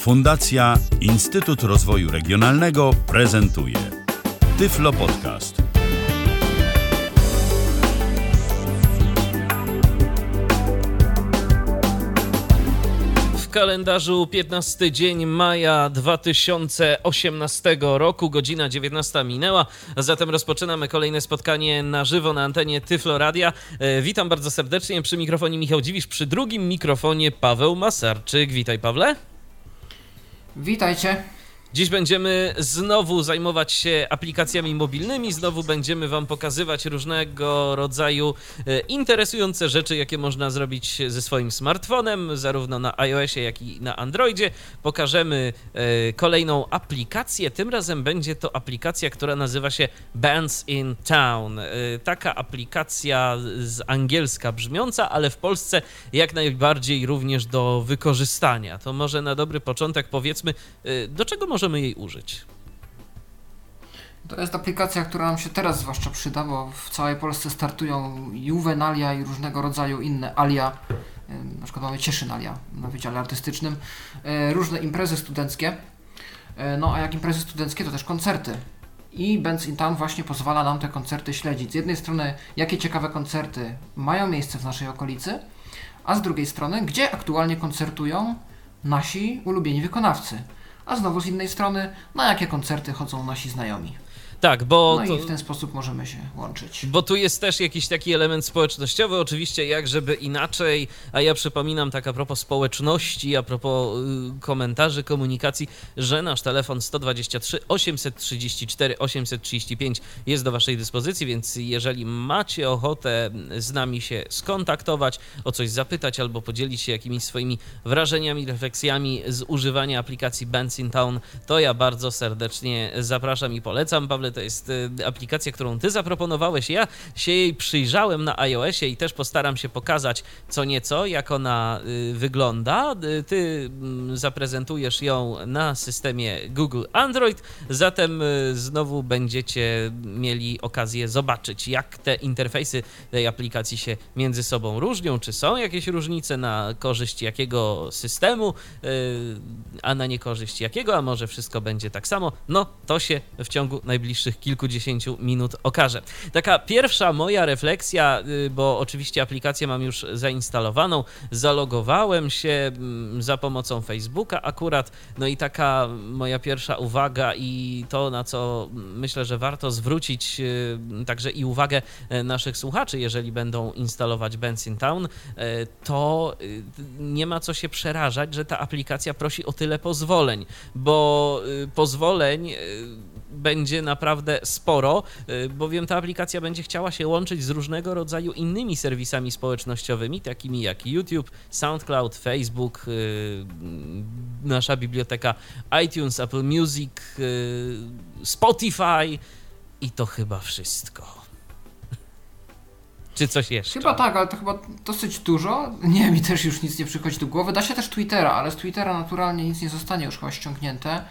Fundacja Instytut Rozwoju Regionalnego prezentuje Tyflo Podcast. W kalendarzu 15 dzień maja 2018 roku, godzina 19 minęła, zatem rozpoczynamy kolejne spotkanie na żywo na antenie Tyflo Radia. E, Witam bardzo serdecznie przy mikrofonie Michał Dziwisz, przy drugim mikrofonie Paweł Masarczyk. Witaj Pawle. Witajcie. Dziś będziemy znowu zajmować się aplikacjami mobilnymi, znowu będziemy Wam pokazywać różnego rodzaju e, interesujące rzeczy, jakie można zrobić ze swoim smartfonem, zarówno na iOSie, jak i na Androidzie. Pokażemy e, kolejną aplikację. Tym razem będzie to aplikacja, która nazywa się Bands in Town. E, Taka aplikacja z angielska brzmiąca, ale w Polsce jak najbardziej również do wykorzystania. To może na dobry początek powiedzmy, do czego możemy jej użyć? To jest aplikacja, która nam się teraz zwłaszcza przyda, bo w całej Polsce startują Juvenalia i różnego rodzaju inne alia. Na przykład mamy Cieszynalia na Wydziale Artystycznym. E, Różne imprezy studenckie. E, No a jak imprezy studenckie, to też koncerty. I Bands in Town właśnie pozwala nam te koncerty śledzić. Z jednej strony, jakie ciekawe koncerty mają miejsce w naszej okolicy, a z drugiej strony, gdzie aktualnie koncertują nasi ulubieni wykonawcy. A znowu z innej strony, na jakie koncerty chodzą nasi znajomi. Tak, bo No to... i w ten sposób możemy się łączyć. Bo tu jest też jakiś taki element społecznościowy, oczywiście, jak żeby inaczej, a ja przypominam tak a propos społeczności, a propos y, komentarzy, komunikacji, że nasz telefon 123 834 835 jest do Waszej dyspozycji, więc jeżeli macie ochotę z nami się skontaktować, o coś zapytać albo podzielić się jakimiś swoimi wrażeniami, refleksjami z używania aplikacji Bands in Town, to ja bardzo serdecznie zapraszam i polecam. Pawle, to jest y, aplikacja, którą ty zaproponowałeś. Ja się jej przyjrzałem na iOSie i też postaram się pokazać co nieco, jak ona y, wygląda. Y, Ty mm, zaprezentujesz ją na systemie Google Android, zatem znowu będziecie mieli okazję zobaczyć, jak te interfejsy tej aplikacji się między sobą różnią, czy są jakieś różnice na korzyść jakiego systemu, a na niekorzyść jakiego, a może wszystko będzie tak samo. No, to się w ciągu najbliższych kilkudziesięciu minut okaże. Taka pierwsza moja refleksja, y, bo oczywiście aplikację mam już zainstalowaną, zalogowałem się mm, za pomocą Facebooka akurat, no i taka moja pierwsza uwaga i to, na co myślę, że warto zwrócić y, także i uwagę e, naszych słuchaczy, jeżeli będą instalować Bands in Town, e, to y, nie ma co się przerażać, że ta aplikacja prosi o tyle pozwoleń, bo pozwoleń będzie naprawdę sporo, y, bowiem ta aplikacja będzie chciała się łączyć z różnego rodzaju innymi serwisami społecznościowymi, takimi jak YouTube, SoundCloud, Facebook, y, nasza biblioteka iTunes, Apple Music, y, Spotify i to chyba wszystko. Czy coś jeszcze? Chyba tak, ale to chyba dosyć dużo. Nie, mi też już nic nie przychodzi do głowy. Da się też Twittera, ale z Twittera naturalnie nic nie zostanie już chyba ściągnięte.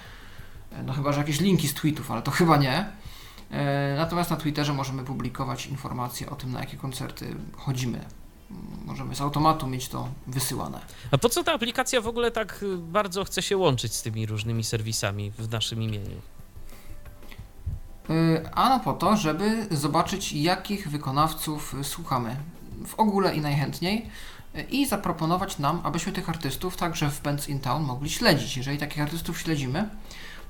E, No chyba, że jakieś linki z tweetów, ale to chyba nie. E, Natomiast na Twitterze możemy publikować informacje o tym, na jakie koncerty chodzimy. Możemy z automatu mieć to wysyłane. A po co ta aplikacja w ogóle tak y, bardzo chce się łączyć z tymi różnymi serwisami w naszym imieniu? Y, Ano po to, żeby zobaczyć, jakich wykonawców słuchamy w ogóle i najchętniej i zaproponować nam, abyśmy tych artystów także w Bands in Town mogli śledzić. Jeżeli takich artystów śledzimy,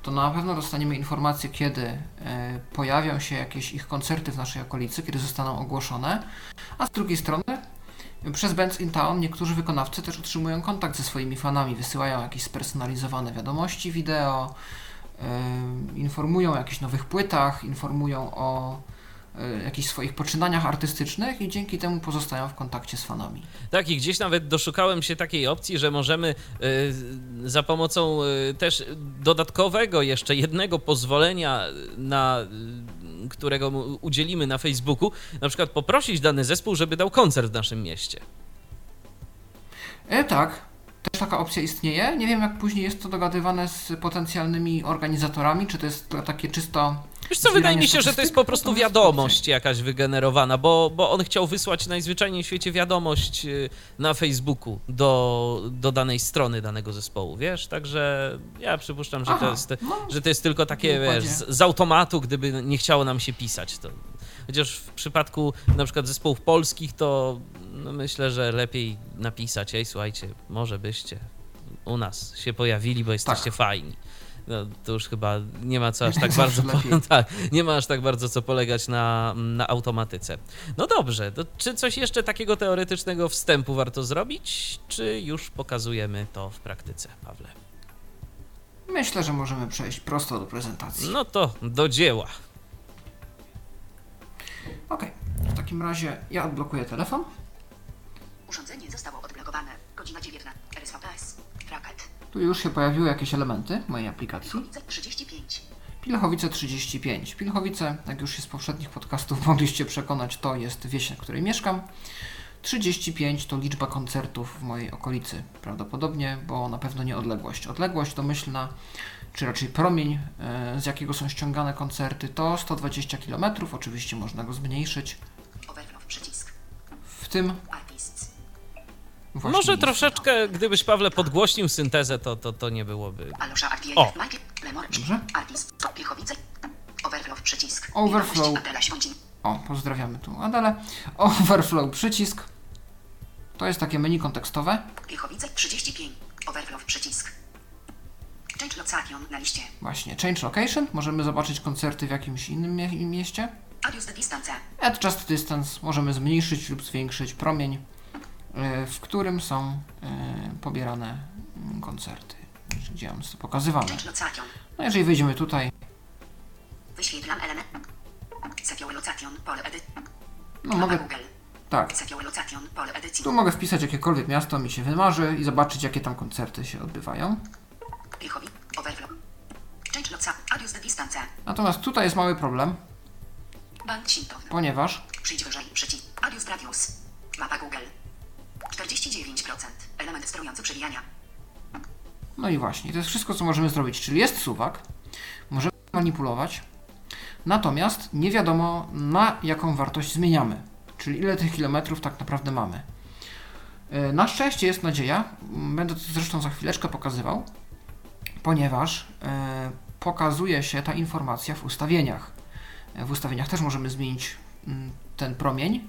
to na pewno dostaniemy informację, kiedy y, pojawią się jakieś ich koncerty w naszej okolicy, kiedy zostaną ogłoszone, a z drugiej strony przez Bands in Town niektórzy wykonawcy też utrzymują kontakt ze swoimi fanami, wysyłają jakieś spersonalizowane wiadomości wideo, y, informują o jakichś nowych płytach, informują o jakichś swoich poczynaniach artystycznych i dzięki temu pozostają w kontakcie z fanami. Tak, i gdzieś nawet doszukałem się takiej opcji, że możemy y, za pomocą y, też dodatkowego jeszcze jednego pozwolenia na y, którego udzielimy na Facebooku, na przykład poprosić dany zespół, żeby dał koncert w naszym mieście. E, tak, też taka opcja istnieje. Nie wiem, jak później jest to dogadywane z potencjalnymi organizatorami, czy to jest takie czysto Wiesz co, wydaje mi się, że to jest po prostu wiadomość jakaś wygenerowana, bo, bo on chciał wysłać najzwyczajniej w świecie wiadomość y, na Facebooku do, do danej strony danego zespołu, wiesz? Także ja przypuszczam, że, to, Aha, jest, no, że to jest tylko takie, wiesz, z, z automatu, gdyby nie chciało nam się pisać. To, chociaż w przypadku na przykład zespołów polskich, to no myślę, że lepiej napisać, ej, słuchajcie, może byście u nas się pojawili, bo jesteście Tak. fajni. No, to już chyba nie ma co aż tak bardzo. lepiej. tak, nie ma aż tak bardzo co polegać na, na automatyce. No dobrze, to czy coś jeszcze takiego teoretycznego wstępu warto zrobić, czy już pokazujemy to w praktyce, Pawle? Myślę, że możemy przejść prosto do prezentacji. No to do dzieła. Okej, w takim razie ja odblokuję telefon. Urządzenie zostało odblokowane. Godzina 19. Tu już się pojawiły jakieś elementy mojej aplikacji. Chłowice 35. Pilchowice 35. Pilchowice, jak już się z poprzednich podcastów mogliście przekonać, to jest wieś, na której mieszkam. 35 to liczba koncertów w mojej okolicy, prawdopodobnie, bo na pewno nie odległość. Odległość domyślna, czy raczej promień, e, z jakiego są ściągane koncerty, to 120 km. Oczywiście można go zmniejszyć. Overflow przycisk. W tym. Właśnie Może troszeczkę, gdybyś Pawle podgłośnił syntezę, to, to, to nie byłoby. O. Dobrze. Overflow przycisk. Overflow. O, pozdrawiamy tu Adelę. Overflow przycisk. To jest takie menu kontekstowe. Pilchowice 35. Overflow przycisk. Change location na liście. Właśnie, change location. Możemy zobaczyć koncerty w jakimś innym mie mieście. Adius the distance. Adjust distance. Możemy zmniejszyć lub zwiększyć promień, w którym są e, pobierane koncerty. Gdzie mam to pokazywane. No jeżeli wejdziemy tutaj, Wyświetlam element. No mogę, tak, tu mogę wpisać jakiekolwiek miasto, mi się wymarzy i zobaczyć jakie tam koncerty się odbywają. Natomiast tutaj jest mały problem, ponieważ Przyjdź wyżej, przycisk. Adius Radius. Mapa Google. 49%. Element sterujący przewijania. No i właśnie, to jest wszystko, co możemy zrobić. Czyli jest suwak, możemy manipulować, natomiast nie wiadomo, na jaką wartość zmieniamy. Czyli ile tych kilometrów tak naprawdę mamy. E, Na szczęście jest nadzieja, będę to zresztą za chwileczkę pokazywał, ponieważ e, pokazuje się ta informacja w ustawieniach. E, W ustawieniach też możemy zmienić ten promień,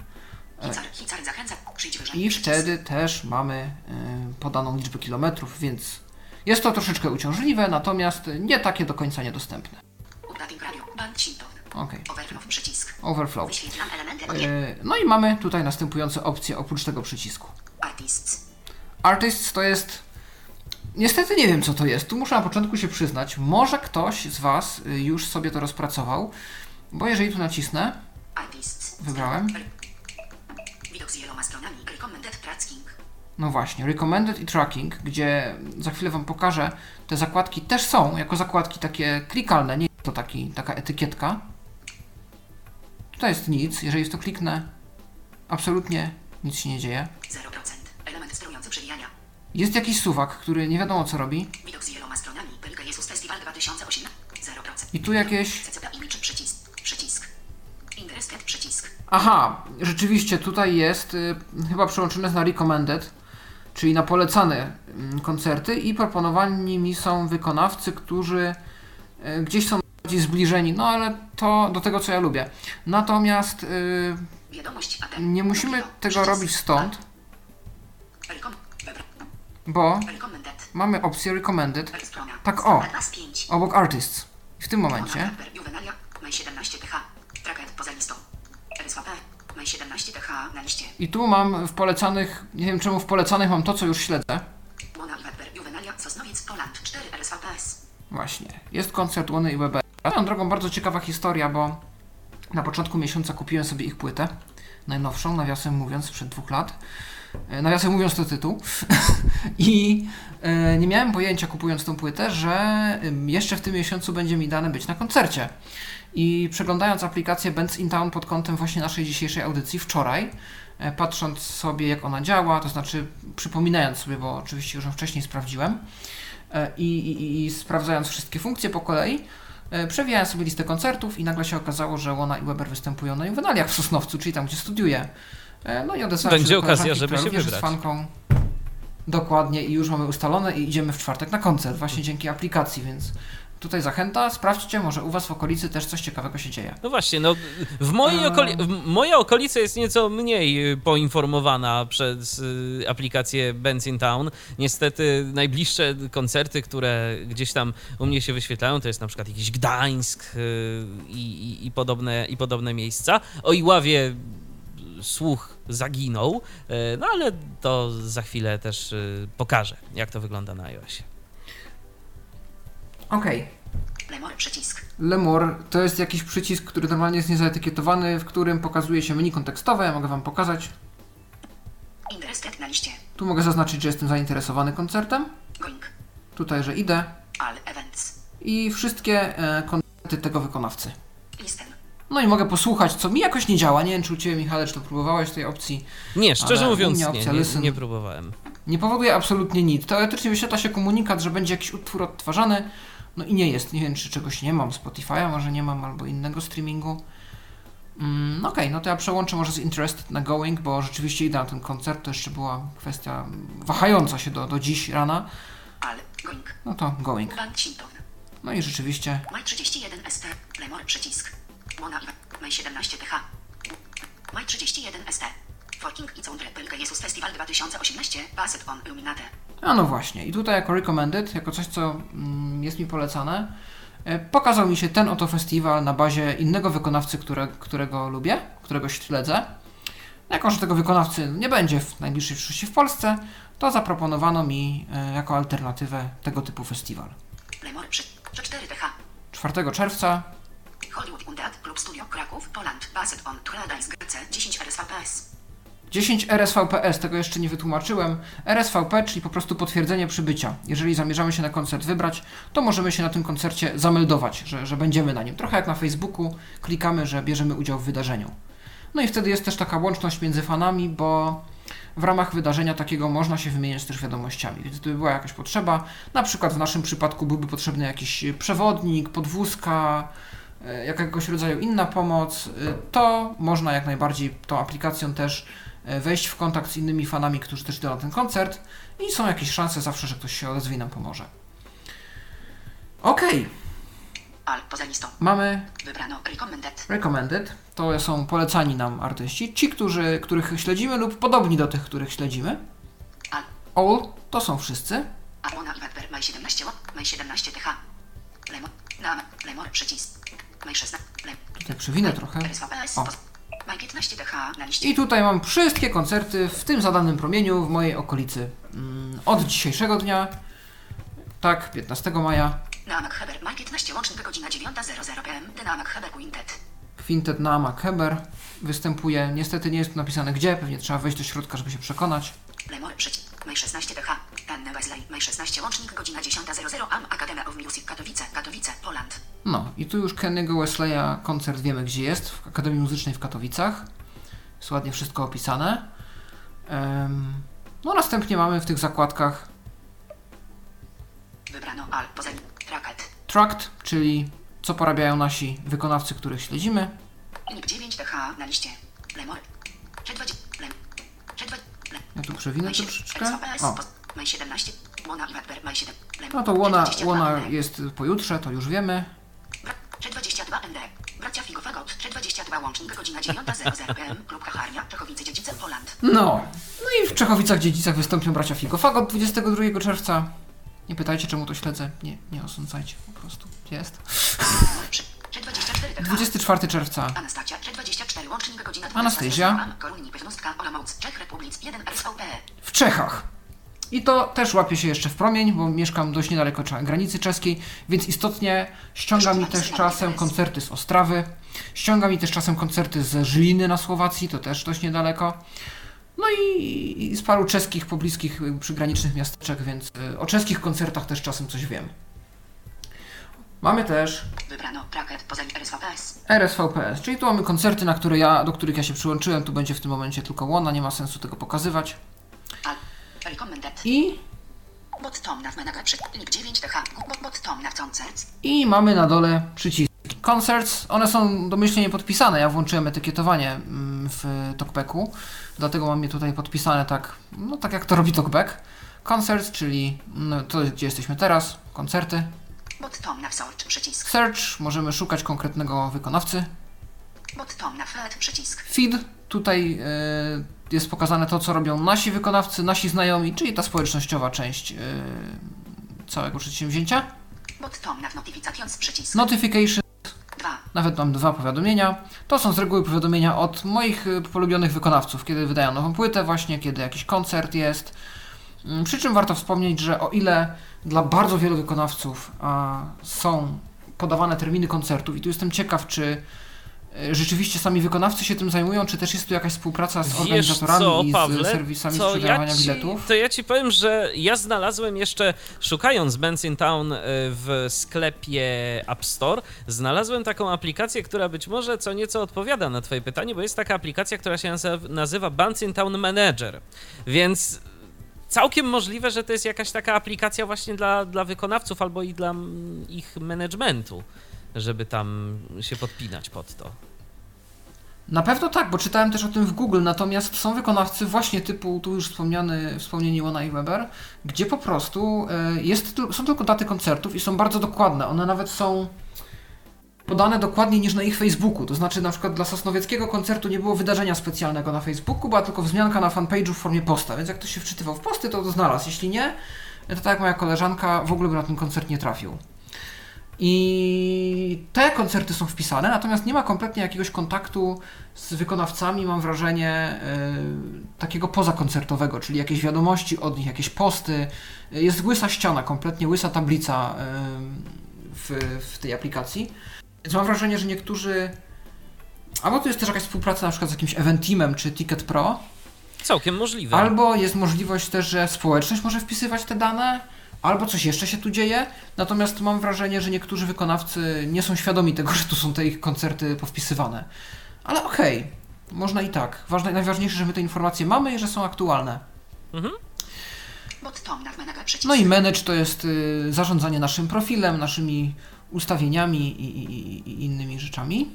i przycisk. wtedy też mamy y, podaną liczbę kilometrów, więc jest to troszeczkę uciążliwe, natomiast nie takie do końca niedostępne. Ok, Overflow przycisk. overflow. Y, no i mamy tutaj następujące opcje oprócz tego przycisku. Artists. Artists to jest. Niestety nie wiem co to jest. Tu muszę na początku się przyznać. Może ktoś z Was y, już sobie to rozpracował, bo jeżeli tu nacisnę. Wybrałem. Z wieloma stronami. Recommended tracking. no właśnie, recommended i tracking, gdzie za chwilę Wam pokażę, te zakładki też są jako zakładki takie klikalne, nie jest to taki, taka etykietka. Tutaj jest nic, jeżeli w to kliknę, absolutnie nic się nie dzieje. 0%. Element sterujący przewijania. Jest jakiś suwak, który nie wiadomo co robi Widok z wieloma stronami. Pelka Jesus Festival 2008. 0%. i tu jakieś... CCP Image przycisk. Przycisk. Interested przycisk. Aha, rzeczywiście tutaj jest y, chyba przełączone na recommended, czyli na polecane mm, koncerty i proponowani mi są wykonawcy, którzy y, gdzieś są bardziej zbliżeni, no ale to do tego co ja lubię. Natomiast y, nie musimy tego robić stąd, bo mamy opcję recommended. Tak, o. Atlas 5. obok artists. I w tym momencie Juvenalia. Maj 17 TH. Tracket poza listą. RSVP. Maj 17 TH na liście. i tu mam w polecanych, nie wiem czemu w polecanych mam to co już śledzę. Łona i Weber. Juvenalia. Sosnowiec. Poland. 4 RSVPS. Właśnie. Jest koncert Łony i Weber. A Swoją drogą bardzo ciekawa historia, bo na początku miesiąca kupiłem sobie ich płytę. Najnowszą, nawiasem mówiąc, sprzed dwóch lat. E, Nawiasem mówiąc to tytuł. I e, nie miałem pojęcia kupując tą płytę, że jeszcze w tym miesiącu będzie mi dane być na koncercie. I przeglądając aplikację Bands in Town pod kątem właśnie naszej dzisiejszej audycji wczoraj, e, patrząc sobie jak ona działa, to znaczy przypominając sobie, bo oczywiście już ją wcześniej sprawdziłem, i, i, i sprawdzając wszystkie funkcje po kolei, Przewijałem sobie listę koncertów i nagle się okazało, że Łona i Weber występują na Juvenaliach w Sosnowcu, czyli tam, gdzie studiuję. E, No i odesłałem Będzie się do okazja, żeby się wybrać. jest fanką. Dokładnie i już mamy ustalone i idziemy w czwartek na koncert, właśnie dzięki aplikacji, więc tutaj zachęta, sprawdźcie, może u Was w okolicy też coś ciekawego się dzieje. No właśnie, no w mojej okoli- moja okolica jest nieco mniej y, poinformowana przez y, aplikację Bands in Town. Niestety najbliższe koncerty, które gdzieś tam u mnie się wyświetlają, to jest na przykład jakiś Gdańsk y, i, i, i, podobne, i podobne miejsca. O Iławie słuch zaginął, no ale to za chwilę też pokażę, jak to wygląda na iOSie. Okej. Lemor przycisk. Lemur to jest jakiś przycisk, który normalnie jest niezaetykietowany, w którym pokazuje się menu kontekstowe. Ja mogę Wam pokazać. Interested na liście. Tu mogę zaznaczyć, że jestem zainteresowany koncertem. Going. Tutaj, że idę. All events. I wszystkie e, koncerty tego wykonawcy. Listen. No i mogę posłuchać, co mi jakoś nie działa. Nie wiem, czy u Ciebie, Michale, czy to próbowałeś tej opcji. Nie, szczerze mówiąc, nie, opcja nie, listen- nie próbowałem. Nie powoduje absolutnie nic. Teoretycznie wyświetla się komunikat, że będzie jakiś utwór odtwarzany. No i nie jest. Nie wiem, czy czegoś nie mam. Spotify'a może nie mam, albo innego streamingu. Mm, no Okej, no to ja przełączę może z Interested na Going, bo rzeczywiście idę na ten koncert. To jeszcze była kwestia wahająca się do, do dziś rana. All. Going. No to Going. No i rzeczywiście Maj 31 ST. Lemor przycisk. Mona Maj 17 TH. Maj 31 ST. Forking i Sound Rebelge Jesus Festival 2018. Basset on Illuminate. A no właśnie, i tutaj jako recommended, jako coś, co mm, jest mi polecane, e, pokazał mi się ten oto festiwal na bazie innego wykonawcy, które, którego lubię, którego śledzę. Jako, że tego wykonawcy nie będzie w najbliższej przyszłości w Polsce, to zaproponowano mi e, jako alternatywę tego typu festiwal. Lemor przy 4 TH. 4 czerwca Hollywood Undead Club Studio Kraków, Poland. Basset on Paradise GC 10 RSVPS. 10 RSVPS, tego jeszcze nie wytłumaczyłem. RSVP, czyli po prostu potwierdzenie przybycia. Jeżeli zamierzamy się na koncert wybrać, to możemy się na tym koncercie zameldować, że, że będziemy na nim. Trochę jak na Facebooku, klikamy, że bierzemy udział w wydarzeniu. No i wtedy jest też taka łączność między fanami, bo w ramach wydarzenia takiego można się wymieniać też wiadomościami. Więc gdyby była jakaś potrzeba, na przykład w naszym przypadku byłby potrzebny jakiś przewodnik, podwózka, e, jakiegoś rodzaju inna pomoc, e, to można jak najbardziej tą aplikacją też e, wejść w kontakt z innymi fanami, którzy też idą na ten koncert i są jakieś szanse zawsze, że ktoś się odezwie i nam pomoże. Okej. Poza listą. mamy Wybrano Recommended. recommended, to są polecani nam artyści, ci, którzy, których śledzimy lub podobni do tych, których śledzimy. All. All to są wszyscy. A Mona i Webber. Maj 17 Ło- Maj 17 TH. Lemor. Nam. Lemor przycisk. Maj 16. Lem. Tutaj przewinę trochę. O. Pos- Maj 15 TH na liście. I tutaj mam wszystkie koncerty w tym zadanym promieniu w mojej okolicy. Mm, Od dzisiejszego dnia, tak, 15 maja, Namak Heber. Maj 15 łącznik godzina 9.00 PM. Heber Quintet. Quintet na Makeber występuje. Niestety nie jest tu napisane gdzie, pewnie trzeba wejść do środka, żeby się przekonać. Maj 16 TH. Anne Wesley. Maj 16 łącznik godzina 10.00 AM. Academia of Music Katowice. Katowice. Poland. No i tu już Kenny'ego Wesleya koncert wiemy gdzie jest, w Akademii Muzycznej w Katowicach. Jest ładnie wszystko opisane. Em, no następnie mamy w tych zakładkach Wybrano Al. Poza Tracket. Tract, czyli co porabiają nasi wykonawcy, których śledzimy. Link 9 TH na liście. Lemor. Czy 20. Lem. Czy 20. Lem. Ja tu przewinę troszeczkę. 17. O, Maj 17. Łona i Webber. Maj 7. Lem. no to łona, Czy 22 łona jest pojutrze, to już wiemy. Bra- Czy 22 ND. Bracia Figo Fagot. Czy 22 łącznik godzina 9.00 PM. Klub Kacharnia. Czechowice Dziedzice. Poland. No, no i w Czechowicach Dziedzicach wystąpią bracia Figo Fagot 22 czerwca. Nie pytajcie, czemu to śledzę. Nie, nie osądzajcie, po prostu. Jest. Czy, czy 24 TH. 24 czerwca. Anastasia. Czy 24 łącznik godzina Anastazja. Koruni Pewnostka. Olomouc. Czech Republic. 1 RSVP. w Czechach. I to też łapie się jeszcze w promień, bo mieszkam dość niedaleko granicy czeskiej, więc istotnie ściąga mi też czasem koncerty z Ostrawy, ściąga mi też czasem koncerty ze Żliny na Słowacji, to też dość niedaleko. No i, z paru czeskich, pobliskich, y, przygranicznych miasteczek, więc y, o czeskich koncertach też czasem coś wiem. Mamy też Wybrano Tracket. Poza RSVPS. RSVPS, czyli tu mamy koncerty, na które ja, do których ja się przyłączyłem, tu będzie w tym momencie tylko łona, nie ma sensu tego pokazywać. I Bot Tom na Menaga przy link 9 TH. Bot, bot Tom na Concerts. I mamy na dole przyciski. Concerts, one są domyślnie podpisane. Ja włączyłem etykietowanie mm, w TalkBacku, dlatego mam je tutaj podpisane tak, no tak jak to robi TalkBack. Concerts, czyli no, to gdzie jesteśmy teraz, koncerty. Na Search przycisk. Search, możemy szukać konkretnego wykonawcy. Na Feed przycisk. Feed, tutaj e, jest pokazane to, co robią nasi wykonawcy, nasi znajomi, czyli ta społecznościowa część e, całego przedsięwzięcia. Notification, 2. nawet mam dwa powiadomienia. To są z reguły powiadomienia od moich y, polubionych wykonawców, kiedy wydają nową płytę, właśnie kiedy jakiś koncert jest. Mm, Przy czym warto wspomnieć, że o ile dla bardzo wielu wykonawców a, są podawane terminy koncertów, i tu jestem ciekaw, czy rzeczywiście sami wykonawcy się tym zajmują, czy też jest tu jakaś współpraca z organizatorami co, i Pawle, z serwisami co sprzedawania ja ci, biletów? To ja ci powiem, że ja znalazłem jeszcze, szukając Bands in Town y, w sklepie App Store, znalazłem taką aplikację, która być może co nieco odpowiada na twoje pytanie, bo jest taka aplikacja, która się nazywa- in Town Manager, więc całkiem możliwe, że to jest jakaś taka aplikacja właśnie dla, dla wykonawców albo i dla ich managementu, żeby tam się podpinać pod to. Na pewno tak, bo czytałem też o tym w Google, natomiast są wykonawcy właśnie typu, tu już wspomniany, wspomnieni Łona i Weber, gdzie po prostu e, jest, są tylko daty koncertów i są bardzo dokładne. One nawet są podane dokładniej niż na ich Facebooku. To znaczy na przykład dla Sosnowieckiego koncertu nie było wydarzenia specjalnego na Facebooku, była tylko wzmianka na fanpage'u w formie posta, więc jak ktoś się wczytywał w posty, to to znalazł. Jeśli nie, to tak jak moja koleżanka, w ogóle by na ten koncert nie trafił. I te koncerty są wpisane, natomiast nie ma kompletnie jakiegoś kontaktu z wykonawcami, mam wrażenie, yy, takiego pozakoncertowego, czyli jakieś wiadomości od nich, jakieś posty. Jest łysa ściana, kompletnie łysa tablica yy, w, w tej aplikacji. Więc mam wrażenie, że niektórzy. Albo to jest też jakaś współpraca na przykład z jakimś Eventeamem czy Ticket Pro, Całkiem możliwe. Albo jest możliwość też, że społeczność może wpisywać te dane, albo coś jeszcze się tu dzieje. Natomiast mam wrażenie, że niektórzy wykonawcy nie są świadomi tego, że tu są te ich koncerty powpisywane. Ale okej, można i tak. Ważne, najważniejsze, że my te informacje mamy i że są aktualne. Mhm. No i manage to jest y, zarządzanie naszym profilem, naszymi ustawieniami i, i, i innymi rzeczami.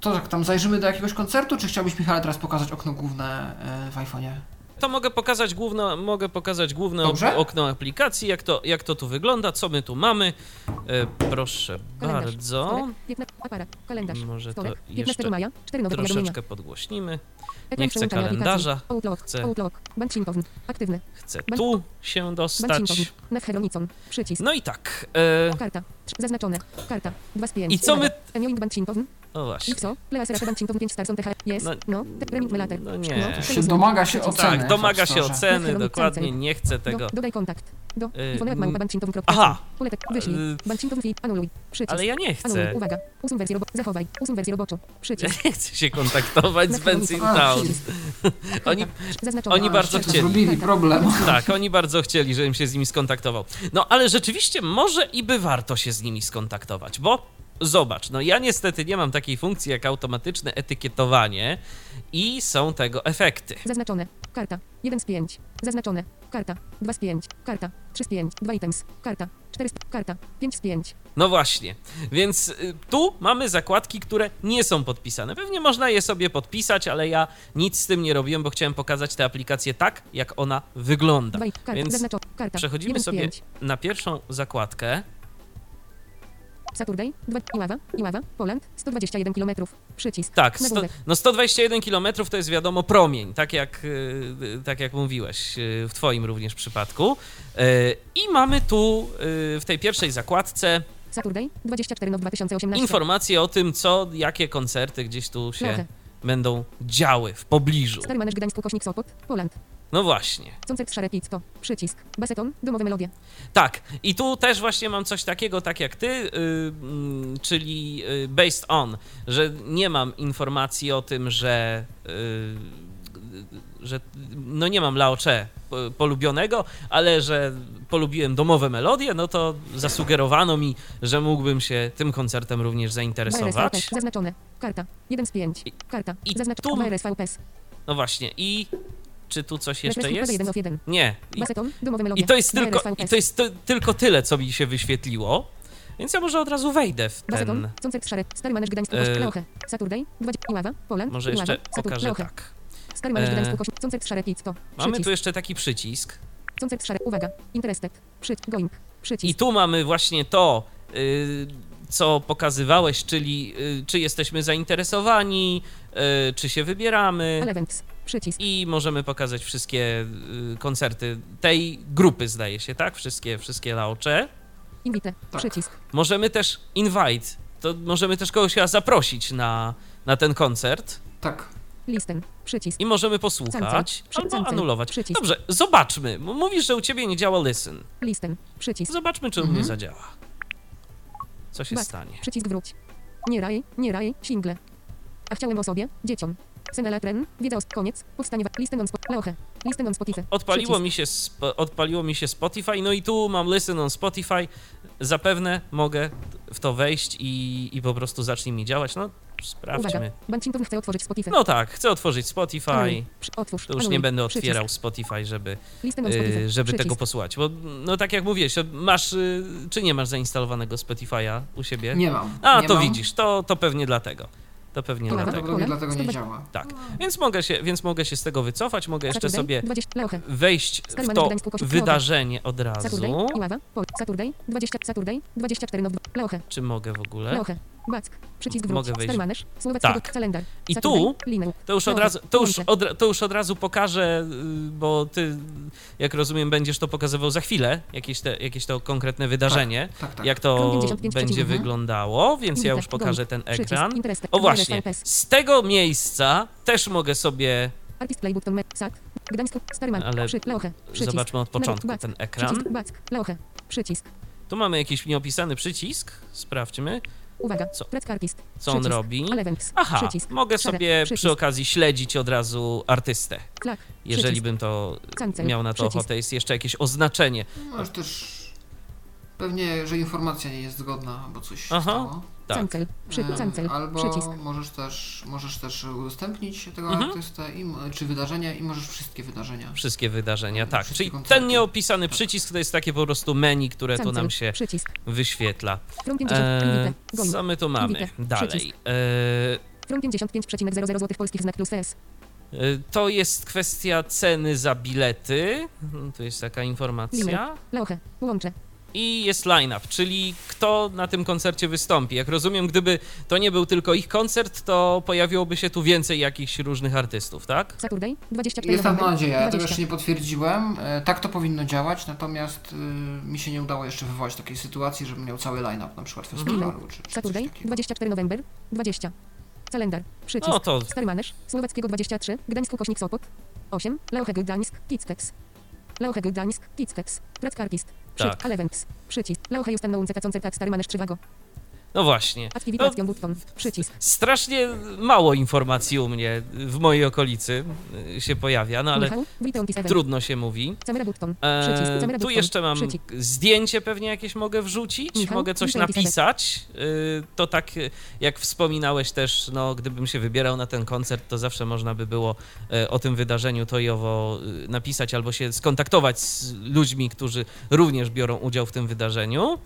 To jak tam zajrzymy do jakiegoś koncertu, czy chciałbyś Michale teraz pokazać okno główne e, w iPhone'ie? To mogę pokazać główne, mogę pokazać główne Dobrze. okno aplikacji, jak to, jak to tu wygląda, co my tu mamy. E, proszę Kalendarz. bardzo. Stolek, 15, aparat, kalendarz. Może to Stolek, 15 jeszcze maja, 4 nowe troszeczkę podgłośnimy. Nie chcę kalendarza, chcę- aktywny, Chcę tu się dostać. No i tak. E, karta, zaznaczone, karta, 2 z 5. I co my- no właśnie. XO, Pleasera Banksintown 5 Starson TH, jest, No- no, te- Remit Melater, no nie. no, To się domaga się oceny. Tak, domaga się oceny, dokładnie, nie chcę Do, tego. dodaj kontakt, do, iPhone'em aha. Wyślij, Banksintown feed, anuluj, przycisk, Ale ja nie anuluj, chcę. uwaga, usuń wersję robo, zachowaj, usuń wersję roboczo, Ja przycisk, nie chcę się kontaktować z Benzin Town. Oni, oni bardzo chcieli. Zrobili problem. Tak, oni bardzo chcieli, żebym się z nimi skontaktował. No ale rzeczywiście może i by warto się z nimi skontaktować, bo zobacz, no ja niestety nie mam takiej funkcji jak automatyczne etykietowanie i są tego efekty. Zaznaczone. Karta. 1 z 5. Zaznaczone. Karta. 2 z 5. Karta. 3 z 5. 2 items. Karta. 4 z... Karta. 5 z 5. No właśnie, więc y, tu mamy zakładki, które nie są podpisane. Pewnie można je sobie podpisać, ale ja nic z tym nie robiłem, bo chciałem pokazać tę aplikację tak, jak ona wygląda. 2 karta. Więc przechodzimy 1 z sobie 5. na pierwszą zakładkę. Saturday. 2. Iława. Iława. Poland. 121 km. Przycisk. Tak, sto, no 121 km to jest wiadomo promień, tak jak, y, tak jak mówiłeś y, w Twoim również przypadku. Y, I mamy tu y, w tej pierwszej zakładce Saturday. 24 now 2018. informacje o tym, co, jakie koncerty gdzieś tu się będą działy w pobliżu. Stary Manecz Gdańsk Sopot. Poland. No właśnie. Koncert Szare Pizzo. Przycisk. Baseton. Domowe melodie. Tak, i tu też właśnie mam coś takiego, tak jak ty, y, mm, czyli y, based on, że nie mam informacji o tym, że, y, że no nie mam Laocze po- polubionego, ale że polubiłem domowe melodie, no to zasugerowano mi, że mógłbym się tym koncertem również zainteresować. Zaznaczone. Karta. 1 z 5. I- Karta. i tu-. No właśnie, i czy tu coś jeszcze jest? 1 of 1. Nie. I, to jest tylko, i to jest tylko tyle, co mi się wyświetliło. Więc ja może od razu wejdę w ten. E, Kościół, Leoche, Saturday, 20, Iława, Poland, Może jeszcze pokażę tak. E, Mamy przycisk, tu jeszcze taki przycisk. uwaga, interested, przycisk, going, I przycisk, tu mamy właśnie to, y, co pokazywałeś, czyli y, czy jesteśmy zainteresowani, y, czy się wybieramy. events, przycisk, I możemy pokazać wszystkie y, koncerty tej grupy, zdaje się, tak? Wszystkie, wszystkie laocze. invite, Tak. przycisk, Możemy też invite, to możemy też kogoś chyba zaprosić na, na ten koncert Tak. listen, przycisk, i możemy posłuchać Cancel. Albo anulować. Przycisk. Dobrze, zobaczmy. Mówisz, że u ciebie nie działa listen. listen, przycisk, Zobaczmy, czy u Mhm. mnie zadziała. Co się Back. stanie? przycisk wróć, nie raj, nie raj, single, a chciałem o sobie, dzieciom, Senelatren, wiedza o koniec, powstanie, listen on spot, Leoche, listen on Spotify, Odpaliło przycisk, mi, się sp- odpaliło mi się Spotify, no i tu mam listen on Spotify. Zapewne mogę w to wejść i, i po prostu zacznie mi działać. No, sprawdźmy. uwaga, Bancintów chce otworzyć Spotify, No tak, chcę otworzyć Spotify. Anuluj, otwórz, To już anuluj, nie będę przycisk, otwierał Spotify, żeby, Spotify, y, żeby przycisk, tego posłuchać. Bo, no tak jak mówiłeś, masz, y, czy nie masz zainstalowanego Spotify'a u siebie? Nie mam. A, nie to mam. widzisz, to, to pewnie dlatego. To pewnie Pola, dlatego. Dlatego nie działa. Tak. Więc mogę, się, więc mogę się z tego wycofać, mogę jeszcze sobie 20, Leoche, wejść w to wydarzenie od razu. Saturday, Iława, Pol, Saturday, 20, Saturday, 24 now, Leoche, Czy mogę w ogóle? Back, przycisk wróć, Mogę wejść. Starmanesz, Słowackiego Tak. kalendar, I tu To już od razu, to już od, to już od razu pokażę, y, bo ty, jak rozumiem, będziesz to pokazywał za chwilę, jakieś, te, jakieś to konkretne wydarzenie, Tak, tak. jak to Krąg 55 będzie wyglądało, więc ja już pokażę ten ekran. O właśnie, z tego miejsca też mogę sobie, Artist play button, me- sak, Gdańsk, Starman, Ale zobaczmy od początku ten ekran. Przycisk, Back, Leoche, przycisk, Tu mamy jakiś nieopisany przycisk, sprawdźmy, uwaga, Co? Co on robi. Aha, przycisk, mogę sobie przycisk. przy okazji śledzić od razu artystę, Flag, jeżeli bym to Cancel, miał na to przycisk. ochotę. Jest jeszcze jakieś oznaczenie. Możesz też... Pewnie, że informacja nie jest zgodna, bo coś Aha. stało. Tak. Cancel, przy, E, cancel, Albo przycisk, możesz też, możesz też udostępnić tego Mhm. artystę, i, czy wydarzenia i możesz wszystkie wydarzenia. Wszystkie wydarzenia, tak. Wszystkie Czyli koncerty. ten nieopisany Tak. przycisk to jest takie po prostu menu, które tu cancel, nam się przycisk, wyświetla. From 50, invite, going, co my tu mamy dalej? from 55,00 zł polskich znak plus S, e, to jest kwestia ceny za bilety. Mhm, Tu jest taka informacja. Leoche, łącze, I jest line-up, czyli kto na tym koncercie wystąpi. Jak rozumiem, gdyby to nie był tylko ich koncert, to pojawiłoby się tu więcej jakichś różnych artystów, tak? Saturday, 24 Jest taka nadzieja, ja tego 20. jeszcze nie potwierdziłem. E, Tak to powinno działać, natomiast y, mi się nie udało jeszcze wywołać takiej sytuacji, żebym miał cały line-up na przykład festiwalu czy, czy coś Saturday, takiego. 24 November, 20. Kalendar, przycisk, No to Starmanesz, Słowackiego 23, Gdańsk Kośnik Sopot, 8, Leoche Gdańsk, Kickstex. Leoche Gdańsk, Kickstex, Prack Artist, Tak. tak. Alevents, przycisk, Leoche Just Unknown Zeta Concert Starmanesz Trzywago, no właśnie. No. Strasznie mało informacji u mnie w mojej okolicy y, się pojawia, no ale trudno się mówi. Eee, tu jeszcze mam zdjęcie pewnie jakieś mogę wrzucić, mogę coś napisać. Y, To tak jak wspominałeś też, no gdybym się wybierał na ten koncert, to zawsze można by było e, o tym wydarzeniu to i owo y, napisać albo się skontaktować z ludźmi, którzy również biorą udział w tym wydarzeniu.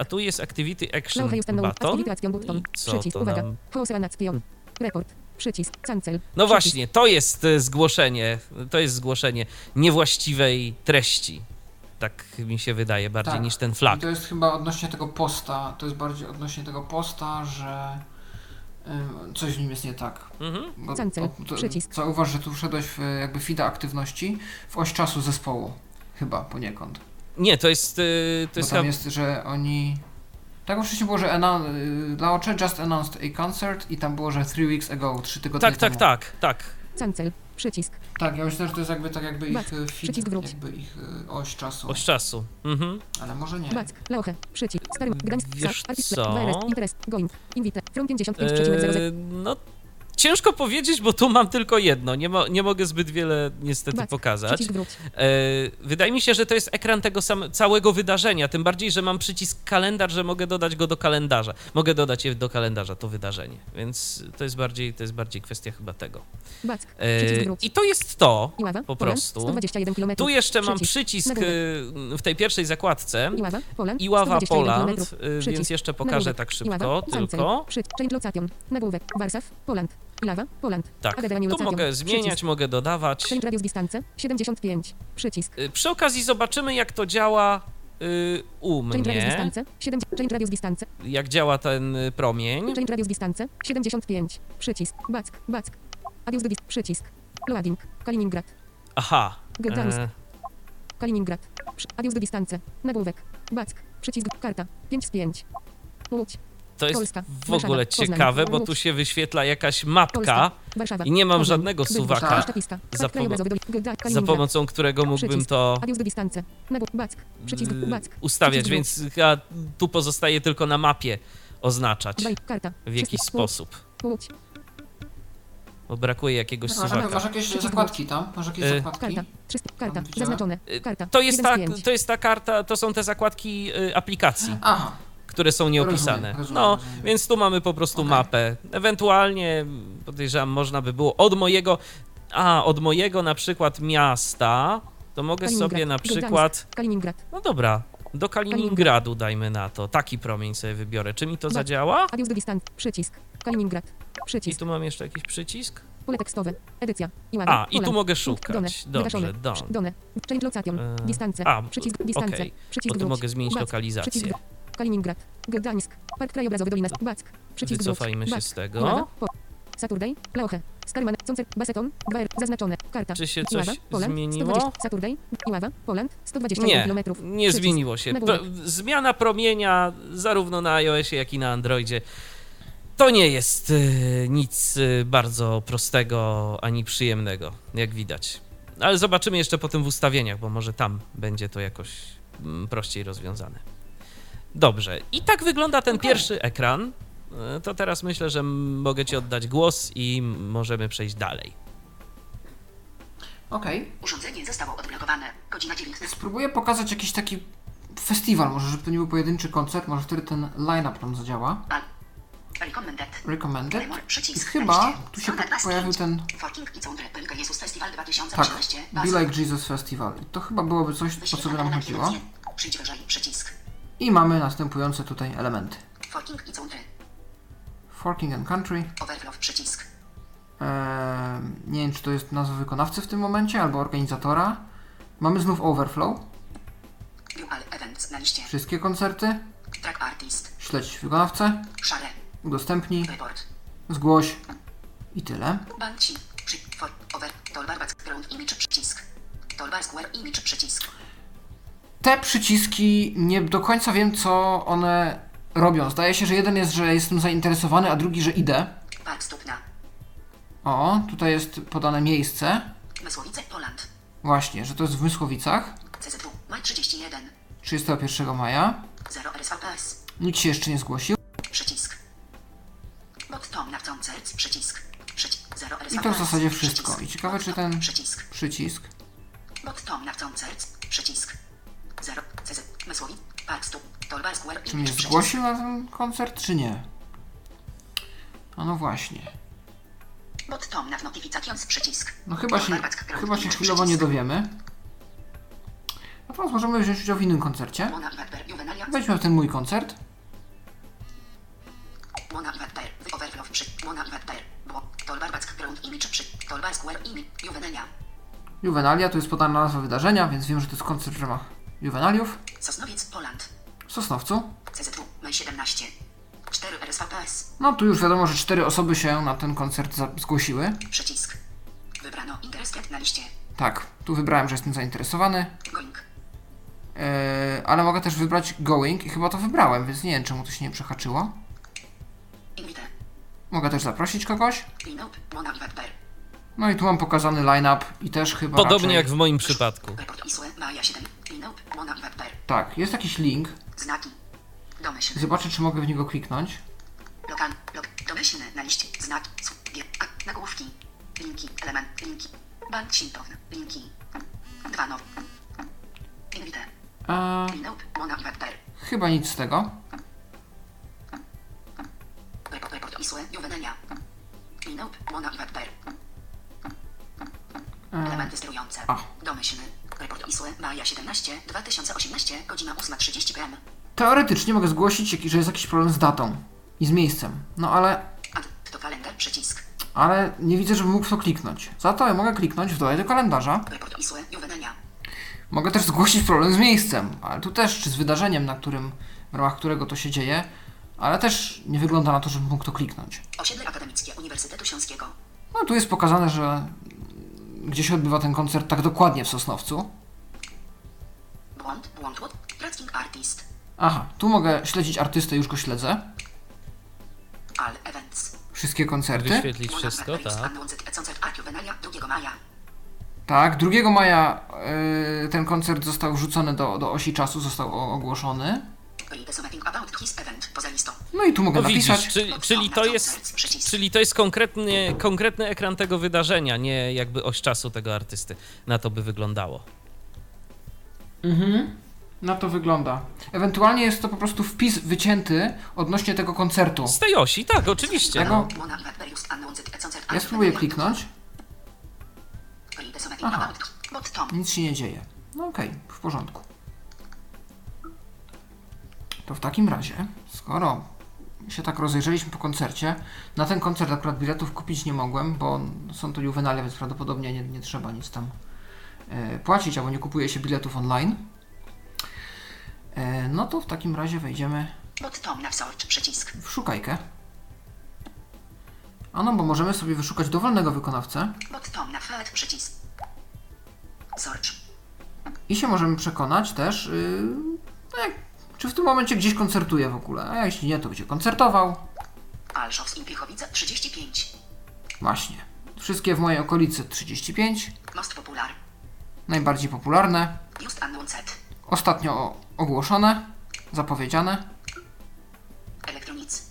A tu jest Activity Activity Action Button, I co przycisk, to uwaga, nam... Report, przycisk, Cancel, No przycisk, właśnie, to jest e, zgłoszenie, to jest zgłoszenie niewłaściwej treści. Tak mi się wydaje, bardziej Tak. niż ten I flag. to jest chyba odnośnie tego posta, to jest bardziej odnośnie tego posta, że ym, coś w nim jest nie tak. Mhm. Bo, Cancel, to- przycisk. Zauważ, że tu wszedłeś w jakby feeda aktywności w oś czasu zespołu. Chyba poniekąd. Nie, to jest, y, to Bo jest tam jest, że oni... Tak wcześniej było, że annou- y, just announced a concert i tam było, że three weeks ago, trzy tygodnie Tak, tak, temu. tak, tak. Cancel, przycisk, Tak, ja myślę, że to jest jakby tak jakby ich Back, e, feed, przycisk wróć. jakby ich e, oś czasu. Od czasu. Mhm. Ale może nie. Back, Leoche, przycisk, Starman, Gdańsk, Wiesz co? Interest, Going, Invite, from 55,00 Eee, no, Ciężko powiedzieć, bo tu mam tylko jedno. Nie, mo- nie mogę zbyt wiele niestety Back. pokazać. E, wydaje mi się, że to jest ekran tego całego wydarzenia. Tym bardziej, że mam przycisk kalendarz, że mogę dodać go do kalendarza. Mogę dodać je do kalendarza, to wydarzenie. Więc to jest bardziej, to jest bardziej kwestia chyba tego. Back. E. I to jest to po prostu. 121 km. Tu jeszcze mam Przycisk. e, w tej pierwszej zakładce. Iława, Poland, Iława 121 Poland, kilometrów. Przycisk. więc jeszcze pokażę tak szybko, tylko. Nagłówek. Warszaw, Poland. Iława, Poland. Tak, tu mogę zmieniać, Przycisk. mogę dodawać. Change radius distance. 75. Przycisk. Y, Przy okazji zobaczymy, jak to działa y, u Change radius mnie, distance. 7, change radius distance. jak działa ten y, promień. Change radius distance. 75. Przycisk. Back. Back. Radius do Przycisk. Loading. Kaliningrad. Aha. Gdańsk. e, Kaliningrad. Radius do distance. Nagłówek. Back. Przycisk. Karta. 5 z 5. Łódź. To jest Polska, w ogóle Warszawa, Poznań, ciekawe, bo tu się wyświetla jakaś mapka, Polska. Warszawa. i nie mam Poznań, żadnego suwaka, za za pomocą którego mógłbym to ustawiać, więc tu pozostaje tylko na mapie oznaczać w jakiś sposób, bo brakuje jakiegoś Masz, suwaka. masz jakieś zakładki tam? Masz jakieś zakładki? Karta. 300. Karta. Zaznaczone. Y, Karta. To jest, 1 z ta, 5. to jest ta karta, to są te zakładki y, aplikacji, Aha, które są nieopisane. No, rozumiem. więc tu mamy po prostu Okej. mapę. Ewentualnie, podejrzewam, można by było od mojego, a, od mojego na przykład miasta, to mogę Kaliningrad, sobie na przykład, Kaliningrad. no dobra, do Kaliningradu dajmy na to, taki promień sobie wybiorę. Czy mi to zadziała? Radius do distance. Przycisk. Kaliningrad. I Przycisk. tu mam jeszcze jakiś przycisk? Pole tekstowe. Edycja. Iława. A, i tu mogę Done. szukać. Dobrze, Wygaszone. don. Done. Change location. E, Distance. a, Przycisk. Distance. okej, Przycisk Bo tu wróć. mogę zmienić lokalizację. Kaliningrad. Gdańsk. Park krajobrazowy Dolina. Back. Przycisk. Wycofajmy się z tego. Iława. Po. Saturday. Leoche. Starman. Concert. Baseton. 2R. Zaznaczone. Karta. Czy się coś Iława. Poland. zmieniło? 120. Saturday. Iława. Poland. 121 Nie, km. nie zmieniło się. Pro, zmiana promienia zarówno na iOSie, jak i na Androidzie to nie jest y, nic y, bardzo prostego ani przyjemnego, jak widać. Ale zobaczymy jeszcze potem w ustawieniach, bo może tam będzie to jakoś mm, prościej rozwiązane. Dobrze, i tak wygląda ten pierwszy ekran. Y, To teraz myślę, że mogę Ci oddać głos i możemy przejść dalej. okej. Urządzenie zostało odblokowane. Godzina 19. Spróbuję pokazać jakiś taki festiwal, może żeby to nie był pojedynczy koncert, może wtedy ten line-up nam zadziała. Recommended. Recommended. I chyba tu się Strona po- 2 z pojawił 5. ten, tak, 2013. Be Like Jesus Festival. I to chyba byłoby coś, po co by nam chodziło. Przyjdź wyżej. Przycisk. I mamy następujące tutaj elementy. Forking i Cądre. Forking and Country. Overflow. Przycisk. Eee, nie wiem, czy to jest nazwa wykonawcy w tym momencie, albo organizatora. Mamy znów Overflow. Events na liście. Wszystkie koncerty. Track artist. Śledź wykonawcę. Szare. Udostępnij. Report. Zgłoś. I tyle. Banci. Over. Toolbar background image. Przycisk. Toolbar square image. Przycisk. Te przyciski nie do końca wiem, co one robią. Zdaje się, że jeden jest, że jestem zainteresowany, a drugi, że idę. O, tutaj jest podane miejsce. Mysłowice. Poland. Właśnie, że to jest w Mysłowicach. CZW. Maj 31. 31 maja. 0 RSVPS. Nikt się jeszcze nie zgłosił. Przycisk. Bot Tom na koncert. Przycisk. Przycisk. 0 RSVPS. I to w zasadzie wszystko. I ciekawe, czy ten Przycisk. przycisk. Bot Tom na koncert. Przycisk. 0 CZ. Mysłowi. Park. Tolbar Square. Czy mnie zgłosił na ten koncert, czy nie? A no właśnie. Bot Tom na notifications. Przycisk. No chyba się, chyba się chwilowo nie dowiemy. Natomiast możemy wziąć udział w innym koncercie. Wejdźmy w ten mój koncert. Juvenalia, to jest podana nazwa wydarzenia, więc wiem, że to jest koncert w ramach Juvenaliów. Sosnowiec. Poland. W Sosnowcu. CZW. Maj 17. 4 RSVPS. No tu już wiadomo, że cztery osoby się na ten koncert zgłosiły. Przycisk. Wybrano interested na liście. Tak, tu wybrałem, że jestem zainteresowany. Going. Yy, ale mogę też wybrać going i chyba to wybrałem, więc nie wiem, czemu to się nie przehaczyło. Invite. Mogę też zaprosić kogoś. Clean up. Mona i Wadber. No i tu mam pokazany line-up i też chyba Podobnie raczej... jak w moim przypadku. Report ISUE. Maja 7. Clean up. Mona i Wadber. Tak, jest jakiś link. Znaki. Domyślne. Zobaczę, czy mogę w niego kliknąć. Lokal. Lok. Domyślne na liście. Znaki. Nagłówki. Linki. Element. Linki. Bank Shinton. Linki. Dwa now. Invite. Chyba nic z tego. Report, report Isłe. Lineup. Mona i Webber. Elementy sterujące. A. Domyślny. Report Isłe. Maja 17. 2018. Godzina 8.30 pm. Teoretycznie mogę zgłosić, że jest jakiś problem z datą i z miejscem. No ale, Add to kalendar. Przycisk. ale nie widzę, żebym mógł to kliknąć. Za to ja mogę kliknąć w dodaj do kalendarza. Report Isłe. Juvenenia. Mogę też zgłosić problem z miejscem, ale tu też, czy z wydarzeniem, na którym, w ramach którego to się dzieje, ale też nie wygląda na to, żebym mógł to kliknąć. Osiedle Akademickie Uniwersytetu Śląskiego. No tu jest pokazane, że gdzie się odbywa ten koncert tak dokładnie w Sosnowcu. Błąd. Błąd. Tracking Artist. Aha, tu mogę śledzić artystę, już go śledzę. All Events. Wszystkie koncerty. Wyświetlić wszystko, tak. Koncert Art Juvenalia 2 maja. Tak, 2 maja yy, ten koncert został wrzucony do, do osi czasu, został ogłoszony. Read something about his event poza listą. No i tu mogę No napisać. widzisz, czyli, czyli to jest... Czyli to jest konkretny, konkretny ekran tego wydarzenia, nie jakby oś czasu tego artysty. Na to by wyglądało. Mhm. Na to wygląda. Ewentualnie jest to po prostu wpis wycięty odnośnie tego koncertu. Z tej osi, tak, oczywiście. Tego ja spróbuję kliknąć. Aha. Nic się nie dzieje. No okej, w porządku. To w takim razie, skoro się tak rozejrzeliśmy po koncercie, na ten koncert akurat biletów kupić nie mogłem, bo są to juwenalia, więc prawdopodobnie nie, nie trzeba nic tam e, płacić, albo nie kupuje się biletów online. E, no to w takim razie wejdziemy Bot Tom na search. Przycisk. w szukajkę. A no, bo możemy sobie wyszukać dowolnego wykonawcę Bot Tom na flat. Przycisk. Search. i się możemy przekonać też, yy, no jak, czy w tym momencie gdzieś koncertuje w ogóle. A jeśli nie, to gdzie koncertował. Alszows i Piechowice 35. Właśnie. Wszystkie w mojej okolicy 35. Most Popular. Najbardziej popularne. Just announced. Ostatnio ogłoszone. Zapowiedziane. Elektronic.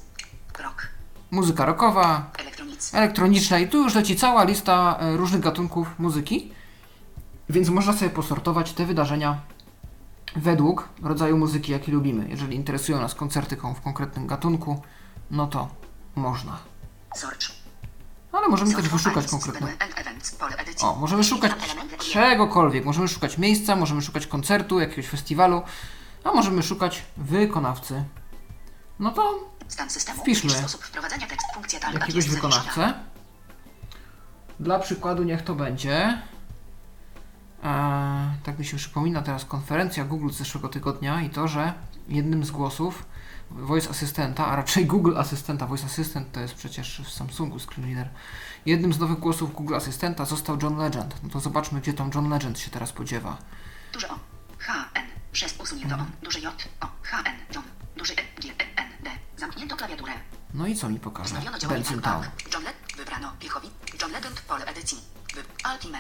Rock. Muzyka rockowa, Elektronic. elektroniczna i tu już leci cała lista e, różnych gatunków muzyki. Więc można sobie posortować te wydarzenia według rodzaju muzyki, jaki lubimy. Jeżeli interesują nas koncerty kon- w konkretnym gatunku, no to można. Ale możemy też wyszukać konkretne. O, możemy szukać czegokolwiek. Możemy szukać miejsca, możemy szukać koncertu, jakiegoś festiwalu, a możemy szukać wykonawcy. No to. Wpiszmy jakiegoś wykonawcę. Dla przykładu niech to będzie. E, tak mi się przypomina teraz konferencja Google z zeszłego tygodnia i to, że jednym z głosów Voice Assistanta, a raczej Google Asystenta, Voice Assistant to jest przecież w Samsungu screenreader. Jednym z nowych głosów Google Asystenta został John Legend. No to zobaczmy, gdzie tam John Legend się teraz podziewa. Duże O. H. N. Przez usunięto O. Duże J. O. H. N. John. Duży E. G. E. N. D. Zamknięto klawiaturę. No i co mi pokaże? Benson Town. John Led. Wybrano. Piechowi. John Legend. Pole edycji. Wy. Altime.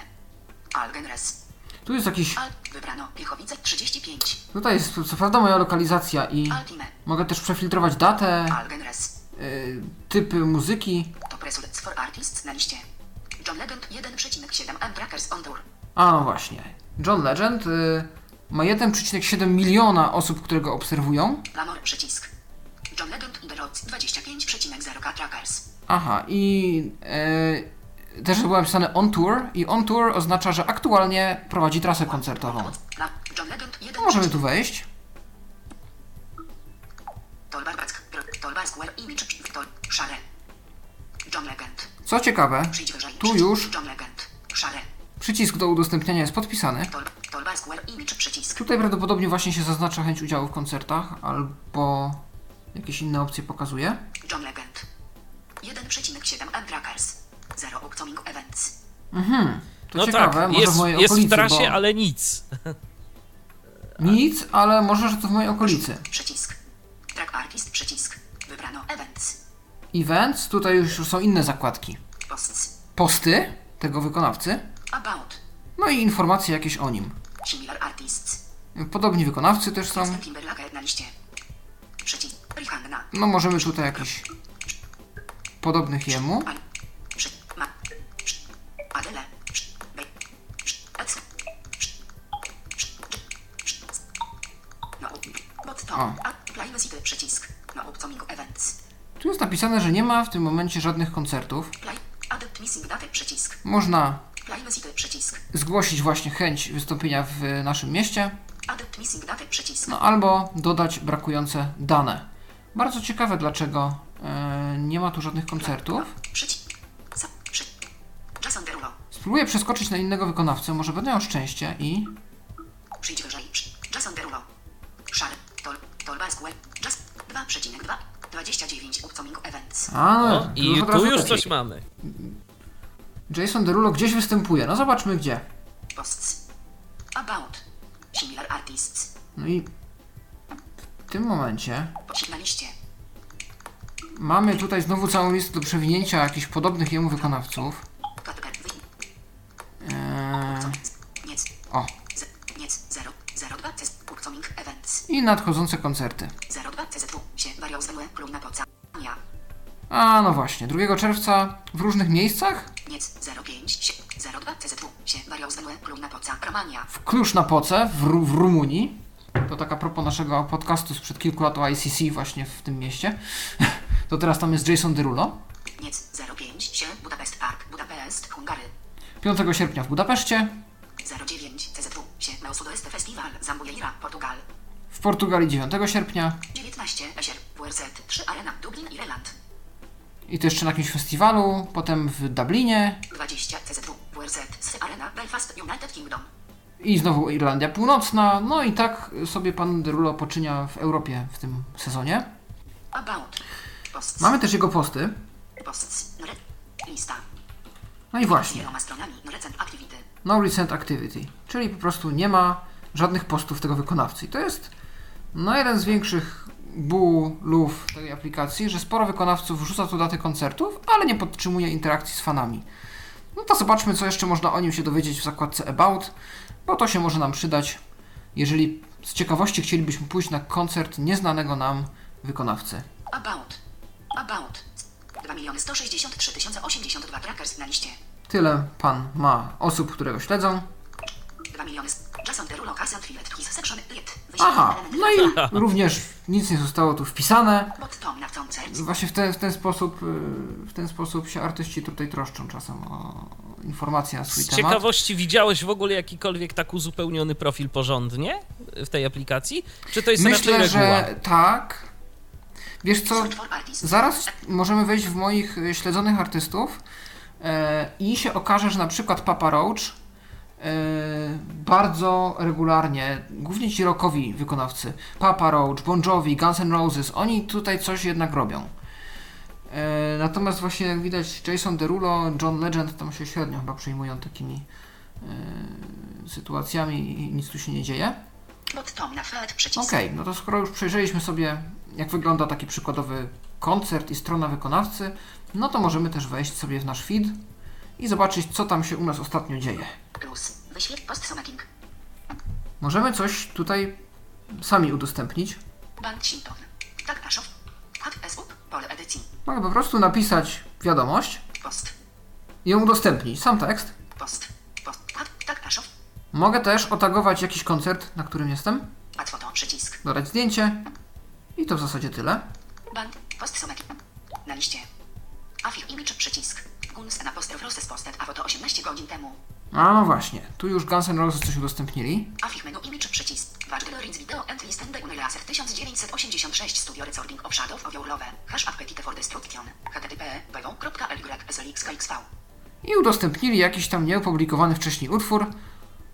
Algenres. Tu jest jakiś. Al. Wybrano. Piechowice 35. Tutaj jest co prawda moja lokalizacja i mogę też przefiltrować datę, Algenres. y, typy muzyki. To results for artists na liście. John Legend 1,7 M Trackers on Tour. A no właśnie. John Legend y, ma 1,7 miliona osób, które go obserwują. Lamor przycisk. John Legend The Roads 25,0 K Trackers. Aha, i y, też było napisane on tour i on tour oznacza, że aktualnie prowadzi trasę koncertową. La. John Legend 1. Możemy tu wejść. Co ciekawe, tu już przycisk do udostępniania jest podpisany. Tutaj prawdopodobnie właśnie się zaznacza chęć udziału w koncertach albo jakieś inne opcje pokazuje. John Legend. 1,7 M Trackers. Zero upcoming events. To no ciekawe, tak, może jest, w mojej jest w okolicy, trasie, bo ale nic. nic, ale może, że to w mojej okolicy. Przycisk. Track Artist przycisk. Wybrano events. Events, tutaj już są inne zakładki. Posts. Posty tego wykonawcy, About. no i informacje jakieś o nim. Similar Artists. Podobni wykonawcy też są. No możemy tutaj jakiś podobnych jemu. O. Przycisk. No upcoming events. Tu jest napisane, że nie ma w tym momencie żadnych koncertów. Można zgłosić właśnie chęć wystąpienia w naszym mieście, no albo dodać brakujące dane. Bardzo ciekawe, dlaczego e, nie ma tu żadnych koncertów. Spróbuję przeskoczyć na innego wykonawcę, może będę miał szczęście i... Przyjdź wyżej. Jason Derulo. Szary. A, no, O, I tu już coś mamy. Jason Derulo gdzieś występuje, no zobaczmy gdzie. Posts. About. Similar artists. No i w tym momencie mamy tutaj znowu całą listę do przewinięcia jakichś podobnych jemu wykonawców. Katper. Wy. Eee, Niec. o, Z. Niec. 0. 02. CZ. Upcoming events. I nadchodzące koncerty. 02. CZW. Się wariał z klub na poca. Ja. A, no właśnie, 2 czerwca w różnych miejscach? Niec 05 się 02 CZW się wariał z klub na poca Romania. W Kluż na Poce w, Ru- w Rumunii. To tak a propos naszego podcastu sprzed kilku lat o ICC właśnie w tym mieście. To teraz tam jest Jason Derulo. Niec 05 się Budapest Park Budapest Hungary. 5 sierpnia w Budapeszcie. Portugalii 9 sierpnia. 19 Esier WRZ 3 Arena Dublin Irland. I to jeszcze na jakimś festiwalu. Potem w Dublinie. 20 CZW WRZ 3 Arena Belfast United Kingdom. I znowu Irlandia Północna. No i tak sobie pan Derulo poczynia w Europie w tym sezonie. About. Posts. Mamy też jego posty. Posts. Lista. No i właśnie. No recent activity. Czyli po prostu nie ma żadnych postów tego wykonawcy. I to jest no jeden z większych bólów tej aplikacji, że sporo wykonawców wrzuca tu daty koncertów, ale nie podtrzymuje interakcji z fanami. No to zobaczmy, co jeszcze można o nim się dowiedzieć w zakładce About, bo to się może nam przydać, jeżeli z ciekawości chcielibyśmy pójść na koncert nieznanego nam wykonawcy. About. About. 2 miliony 163 tysiące 82 trackers na liście. Tyle pan ma osób, które go śledzą. Aha, no i również nic nie zostało tu wpisane. Właśnie w ten, w ten sposób y, w ten sposób się artyści tutaj troszczą czasem o informacje na swój Z temat. ciekawości widziałeś w ogóle jakikolwiek tak uzupełniony profil porządnie w tej aplikacji? Czy to jest Myślę, że tak. Wiesz co, zaraz możemy wejść w moich śledzonych artystów e, i się okaże, że na przykład Papa Roach bardzo regularnie, głównie ci rockowi wykonawcy, Papa Roach, Bon Jovi, Guns N' Roses, oni tutaj coś jednak robią. E, natomiast właśnie jak widać Jason Derulo, John Legend tam się średnio chyba przejmują takimi e, sytuacjami i nic tu się nie dzieje. Okej, no to skoro już przejrzeliśmy sobie, jak wygląda taki przykładowy koncert i strona wykonawcy, no to możemy też wejść sobie w nasz feed i zobaczyć, co tam się u nas ostatnio dzieje. Plus. Wyświetl post summating. Możemy coś tutaj sami udostępnić. Bank. Tak. Pole edycji. Mogę po prostu napisać wiadomość Post. i ją udostępnić, sam tekst. Post. Post. Hack. Tak. Mogę też otagować jakiś koncert, na którym jestem. Przycisk. dodać zdjęcie i to w zasadzie tyle. Bank. Post. Na liście. Afif image przycisk. Guns na poster process posted a foto 18 godzin temu. A no właśnie, tu już Guns N' Roses coś udostępnili. Afif menu image przycisk. Watch Glories video and listen the Unelaser 1986 Studio Recording of Shadow of Your Love. Hash appetite for destruction. http www.lgrxlxv. i udostępnili jakiś tam nieopublikowany wcześniej utwór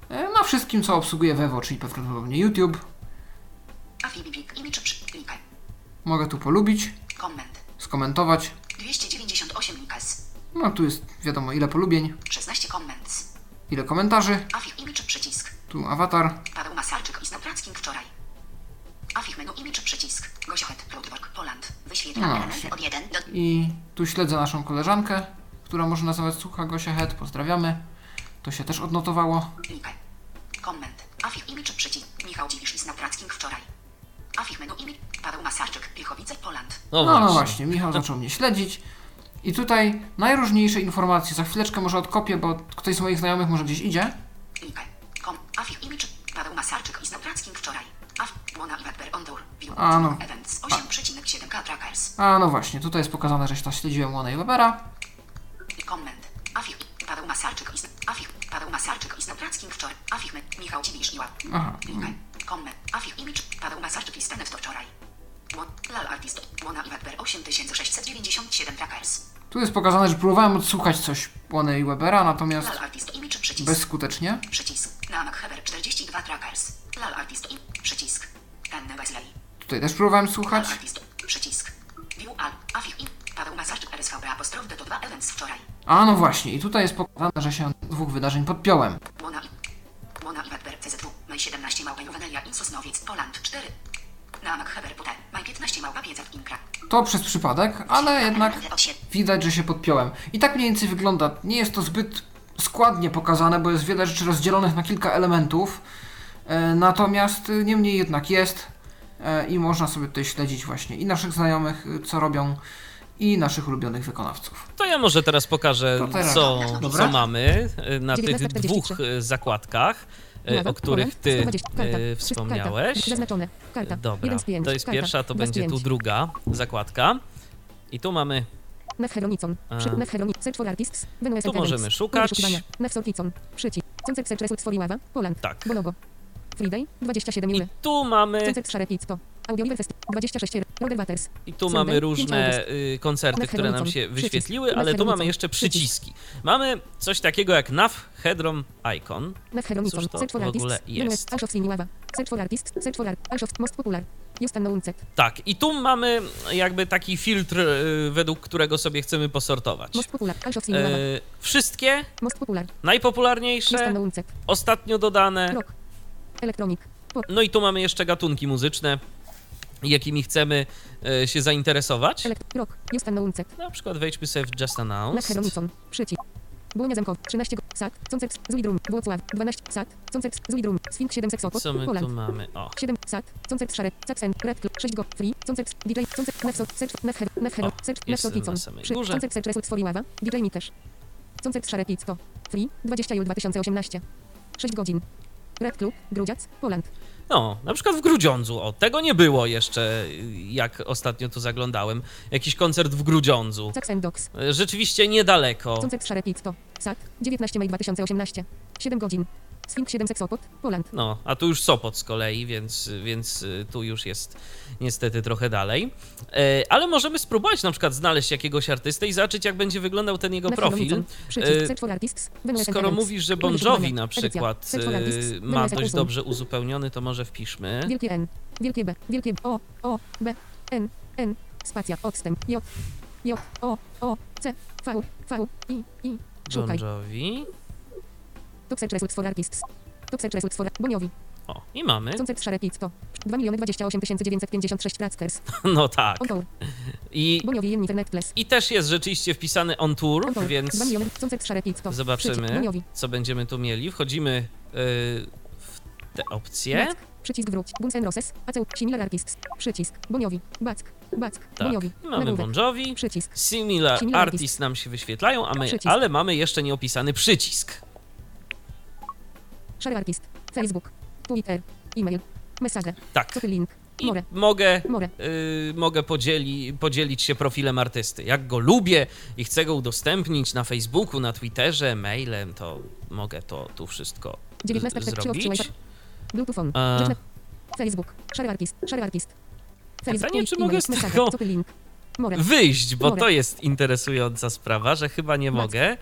e, na wszystkim, co obsługuje Vevo, czyli prawdopodobnie YouTube. Mogę tu polubić, Comment. skomentować. 298 linkas. No tu jest wiadomo ile polubień, 16 comments. ile komentarzy. Afif image przycisk. Tu awatar. Paweł Masarczyk i Snowpracking wczoraj. Afif menu image przycisk. Gosiochet Ludwork Poland. Wyświetla No elementy od 1 do I tu śledzę naszą koleżankę, która może nazywać słucha Gosia Het. Pozdrawiamy. To się też odnotowało. linkę. Comment. Afif image przycisk. Michał Dziwisz i Snowpracking wczoraj. Afif menu image. Paweł Masarczyk. Pilchowice Poland. No, No, no właśnie, Michał zaczął mnie śledzić. I tutaj najróżniejsze informacje. Za chwileczkę może odkopię, bo ktoś z moich znajomych może gdzieś idzie. A, no. Events 8,7k trackers. A no właśnie, tutaj jest pokazane, że się śledziłem Łona i Webera. Comment. Afich. Paweł Masarczyk i... Afich. Paweł Masarczyk i Snowtrackim wczoraj. Afich. Michał Dziwisz. Aha. Comment. Afich image. Paweł Masarczyk i Stanet to wczoraj. Lal Artist. I Webber 8697 trackers. Tu jest pokazane, że próbowałem odsłuchać coś Łona i Webera, natomiast Lal Artist image przycisk. bezskutecznie. Przycisk. Namak Heber 42 trackers. Lal Artist im. Przycisk. Ten Wesley. Tutaj też próbowałem słuchać. Lal Artist. Przycisk. View al. Afich im. Paweł Masarczyk RSVB apostrof D to 2 events wczoraj. A no właśnie, i tutaj jest pokazane, że się dwóch wydarzeń podpiąłem. Mona i... Mona i Webber CZW. Maj 17 małpa Juwenelia in Sosnowiec. Poland 4. To przez przypadek, ale jednak widać, że się podpiąłem. I tak mniej więcej wygląda. Nie jest to zbyt składnie pokazane, bo jest wiele rzeczy rozdzielonych na kilka elementów. E, natomiast e, niemniej jednak jest e, i można sobie tutaj śledzić właśnie i naszych znajomych, co robią, i naszych ulubionych wykonawców. To ja może teraz pokażę, teraz. co, Dobra. co mamy na tych 19:43. dwóch zakładkach, Lewa, o których ty 120, karta, wszystko, wspomniałeś. Karta, zaznaczone. Karta. Dobra, 1 z 5, to jest karta, pierwsza, to 2 z będzie tu 5. druga zakładka. I tu mamy, Nef Heronicon. Przy, A. Nef Heroni, Search for Artists. Venue Tu możemy szukać. Nef Sorkicon. Przycisk. Concert Search Result for Iława. Poland. tak. Friday. 27 I tu mamy, Concert Szarepicko. Audio Fest. 26 Roder Waters. i tu mamy różne y, koncerty, które nam się wyświetliły, ale tu mamy jeszcze Przycisk. przyciski. Mamy coś takiego jak NAV Hedron Icon. Cóż to w ogóle jest? Tak, i tu mamy jakby taki filtr, y, według którego sobie chcemy posortować. E, wszystkie najpopularniejsze, ostatnio dodane. Pop. No i tu mamy jeszcze gatunki muzyczne, jakimi chcemy e, się zainteresować. Elekt. Rock. Just. Na przykład wejdźmy sobie w Just Announced. Heronicon. Przycisk. Błonia Zemkow. 13 go. Sat. Concert. Zulidrum. Włocław. 12. Sat. Concert. Zulidrum. Swing 7 Sopot. Co my tu mamy? O, 7 sat, koncert szare, saksen, red club, 6 go, free, koncert, DJ, koncert, nefso, search, nefher, nefher, search, nefso, kicon, koncert, search, result, sworiława, DJ mi też, szare, pizko, free, 20 jul 2018, 6 godzin, red club, grudziac, Poland, no, na przykład w Grudziądzu. O, tego nie było jeszcze, jak ostatnio tu zaglądałem. Jakiś koncert w Grudziądzu. Rzeczywiście niedaleko. koncert szare, pizko, sat, 19 maj 2018, 7 godzin, swing 7 seksopot, Poland, No, a tu już Sopot z kolei, więc, więc y, tu już jest niestety trochę dalej. E, ale możemy spróbować na przykład znaleźć jakiegoś artystę i zobaczyć, jak będzie wyglądał ten jego profil. E, Skoro mówisz, że Bon Jovi na przykład Venue ma dość dobrze uzupełniony, to może wpiszmy. Wielkie N, wielkie B, wielkie O, O, B, N, N, spacja, odstęp, J, J, O, O, C, V, V, I, I, Bon. Jovi. Top Search Results for Artists. Top Search Results for Boniowi. O, i mamy. Koncert Szare Pizko. 2 miliony 28 956 plackers. No tak. On tour. I, Boniowi in Internet Class. I też jest rzeczywiście wpisany on tour, On tour. 2 więc miliony. Koncert Szare. Przycisk. zobaczymy, co będziemy tu mieli. Wchodzimy y, w te opcje. Back. Przycisk wróć. Guns N' Roses. Aceu. Similar Artists. Przycisk. Boniowi. Back. Back. Tak. Boniowi. Mamy Nagłówek. Bon. Przycisk. Similar Similar Artist nam się wyświetlają, a my, Przycisk. ale mamy jeszcze nieopisany przycisk. Szary Artist. Facebook. Twitter. E-mail. Message. Tak. Copy link. I More. mogę, More. y, mogę podzieli, podzielić się profilem artysty. Jak go lubię i chcę go udostępnić na Facebooku, na Twitterze, mailem, to mogę to tu wszystko 19 z- zrobić. Bluetooth. Rzeczne. Facebook. Szary Artist. Szary Artist. Pytanie, czy mogę z tego. Wyjść, bo to jest interesująca sprawa, że chyba nie mogę.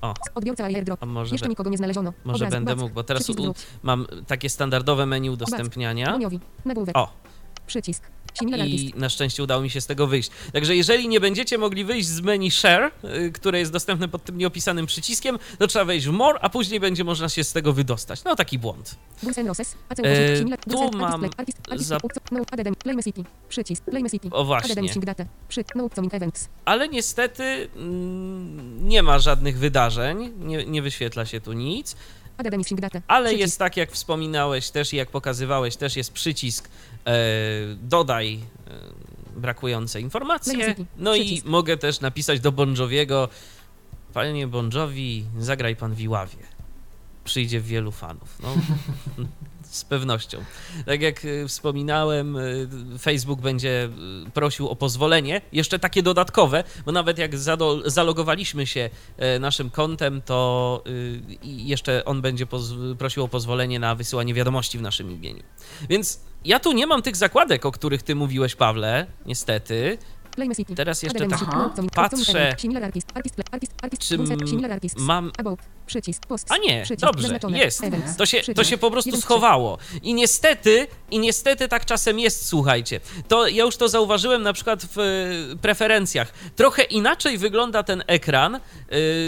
O. Odbiorca airdrop. A może, Jeszcze be- nikogo nie znaleziono. może będę back. mógł, bo teraz u, mam takie standardowe menu udostępniania. O, Przycisk. I na szczęście udało mi się z tego wyjść. Także jeżeli nie będziecie mogli wyjść z menu Share, y, które jest dostępne pod tym nieopisanym przyciskiem, to trzeba wejść w More, a później będzie można się z tego wydostać. No taki błąd. E, tu mam za- No. O właśnie. No. Ale niestety mm, nie ma żadnych wydarzeń, nie, nie wyświetla się tu nic. Ale jest tak, jak wspominałeś też i jak pokazywałeś, też jest przycisk dodaj e, brakujące informacje. No i mogę też napisać do Bon Joviego, panie Jovi, zagraj pan w Iławie. przyjdzie wielu fanów. No, z pewnością. Tak jak y, wspominałem, y, Facebook będzie y, prosił o pozwolenie, jeszcze takie dodatkowe, bo nawet jak zalogowaliśmy się e, naszym kontem, to jeszcze on będzie prosił o pozwolenie na wysyłanie wiadomości w naszym imieniu. Więc ja tu nie mam tych zakładek, o których ty mówiłeś, Pawle, niestety. Teraz jeszcze tak patrzę. Czy mam. A nie, dobrze, jest. To się, to się po prostu schowało. I niestety, i niestety tak czasem jest, słuchajcie. To ja już to zauważyłem na przykład w y, preferencjach. Trochę inaczej wygląda ten ekran, y,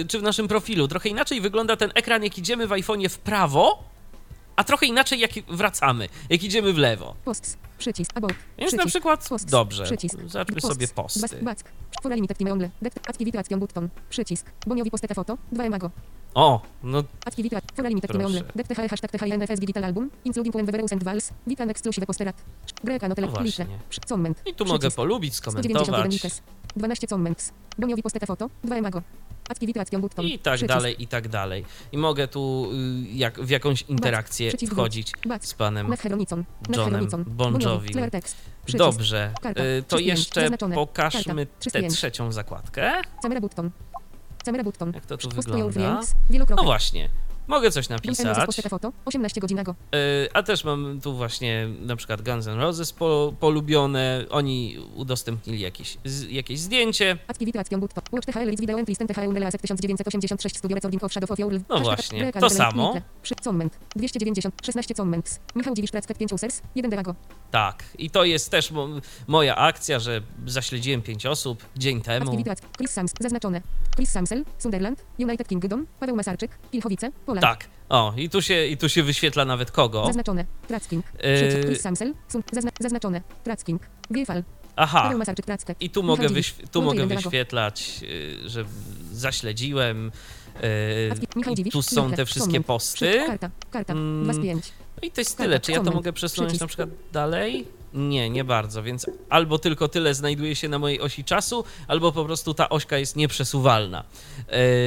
czy w naszym profilu, trochę inaczej wygląda ten ekran, jak idziemy w iPhone'ie w prawo, a trochę inaczej jak wracamy, jak idziemy w lewo. Posts, przycisk, about, Więc przycisk, na przykład, posts, dobrze, przycisk, posts, sobie Bas, posty. back, for limited time only, dekt, activity action button, przycisk, boniowi posteta foto, 2 emago, O, no activity act, for limited time only, dekt TH, hashtag THNFS digital album, including when Weverus and Vals, Vitan exclusive posterat, greka No właśnie. liczne, przy- comment, i tu mogę polubić, 191 skomentować litres, 12 comments, boniowi posteta foto, 2 emago, i tak przycisk, dalej, i tak dalej. I mogę tu y, jak, w jakąś interakcję wchodzić z panem Johnem Bon Dobrze, y, to 300 jeszcze pokażmy tę 300 trzecią zakładkę. Jak to tu wygląda? No właśnie, mogę coś napisać, foto, 18 godzinego. y, a też mam tu właśnie na przykład Guns N' Roses po, polubione, oni udostępnili jakieś, z, jakieś zdjęcie, Activity action button. Watch THL Leads Video and Listen THL Unreal 1986 Studio Recording of Shadow of Your Life. No właśnie, to samo. Litre. Przy comment. 290. 16 comments. Michał Dziwisz Trackat 5 users. 1 Derago. tak. I to jest też mo moja akcja, że zaśledziłem pięć osób dzień temu. Chris Sams. Zaznaczone. Chris Samsel. Sunderland. United Kingdom. Paweł Masarczyk. Pilchowice. Poland. Tak, o, i tu się, i tu się wyświetla nawet kogo. Zaznaczone. Tracking. Yy. Przycisk. Samsel. Zazna zaznaczone. Tracking. Giefal. Aha. I tu mogę, wyśw- tu mogę wyświetlać, y, że zaśledziłem. Y, Dziwisz. tu są te wszystkie posty. Karta. Karta. Mm. 2 z 5. No i to jest tyle. Czy ja to mogę przesunąć na przykład dalej? Nie, nie bardzo, więc albo tylko tyle znajduje się na mojej osi czasu, albo po prostu ta ośka jest nieprzesuwalna.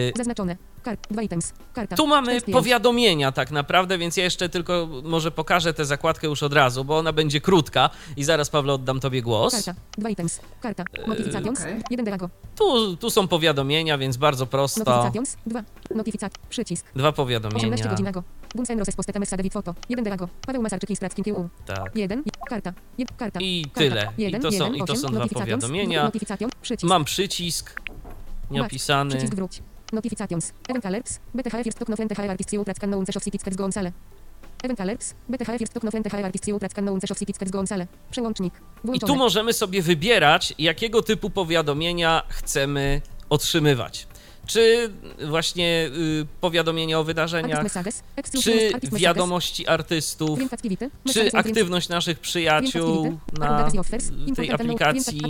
Y, Zaznaczone. Kart. 2 items. Karta. Tu mamy 4 z 5. powiadomienia tak naprawdę, więc ja jeszcze tylko może pokażę tę zakładkę już od razu, bo ona będzie krótka i zaraz Pawle oddam tobie głos. Karta. 2 items. Karta. Notifications. okej. 1 Derago. Tu, tu są powiadomienia, więc bardzo prosto. Notifications. 2. Notificat. Przycisk. Dwa 18 powiadomienia. godzinego. Guns N' Roses posteta Messa David Foto. 1 Derago. Paweł Masarczyk i QU. Tak. 1. Karta. Jed, karta. I karta. tyle. I 1, to są- 1, i to 8, są dwa powiadomienia. Przycisk. Mam przycisk nieopisany. Przycisk wróć. Notifications. Event alerts. BTH first talk friend TH artist you tracks unknown of city go on sale. Event alerts. BTH first talk friend TH artist you tracks unknown of city go on sale. Przełącznik. I tu możemy sobie wybierać, jakiego typu powiadomienia chcemy otrzymywać. Czy właśnie y, powiadomienia o wydarzeniach, czy wiadomości artystów, czy aktywność naszych przyjaciół na tej aplikacji,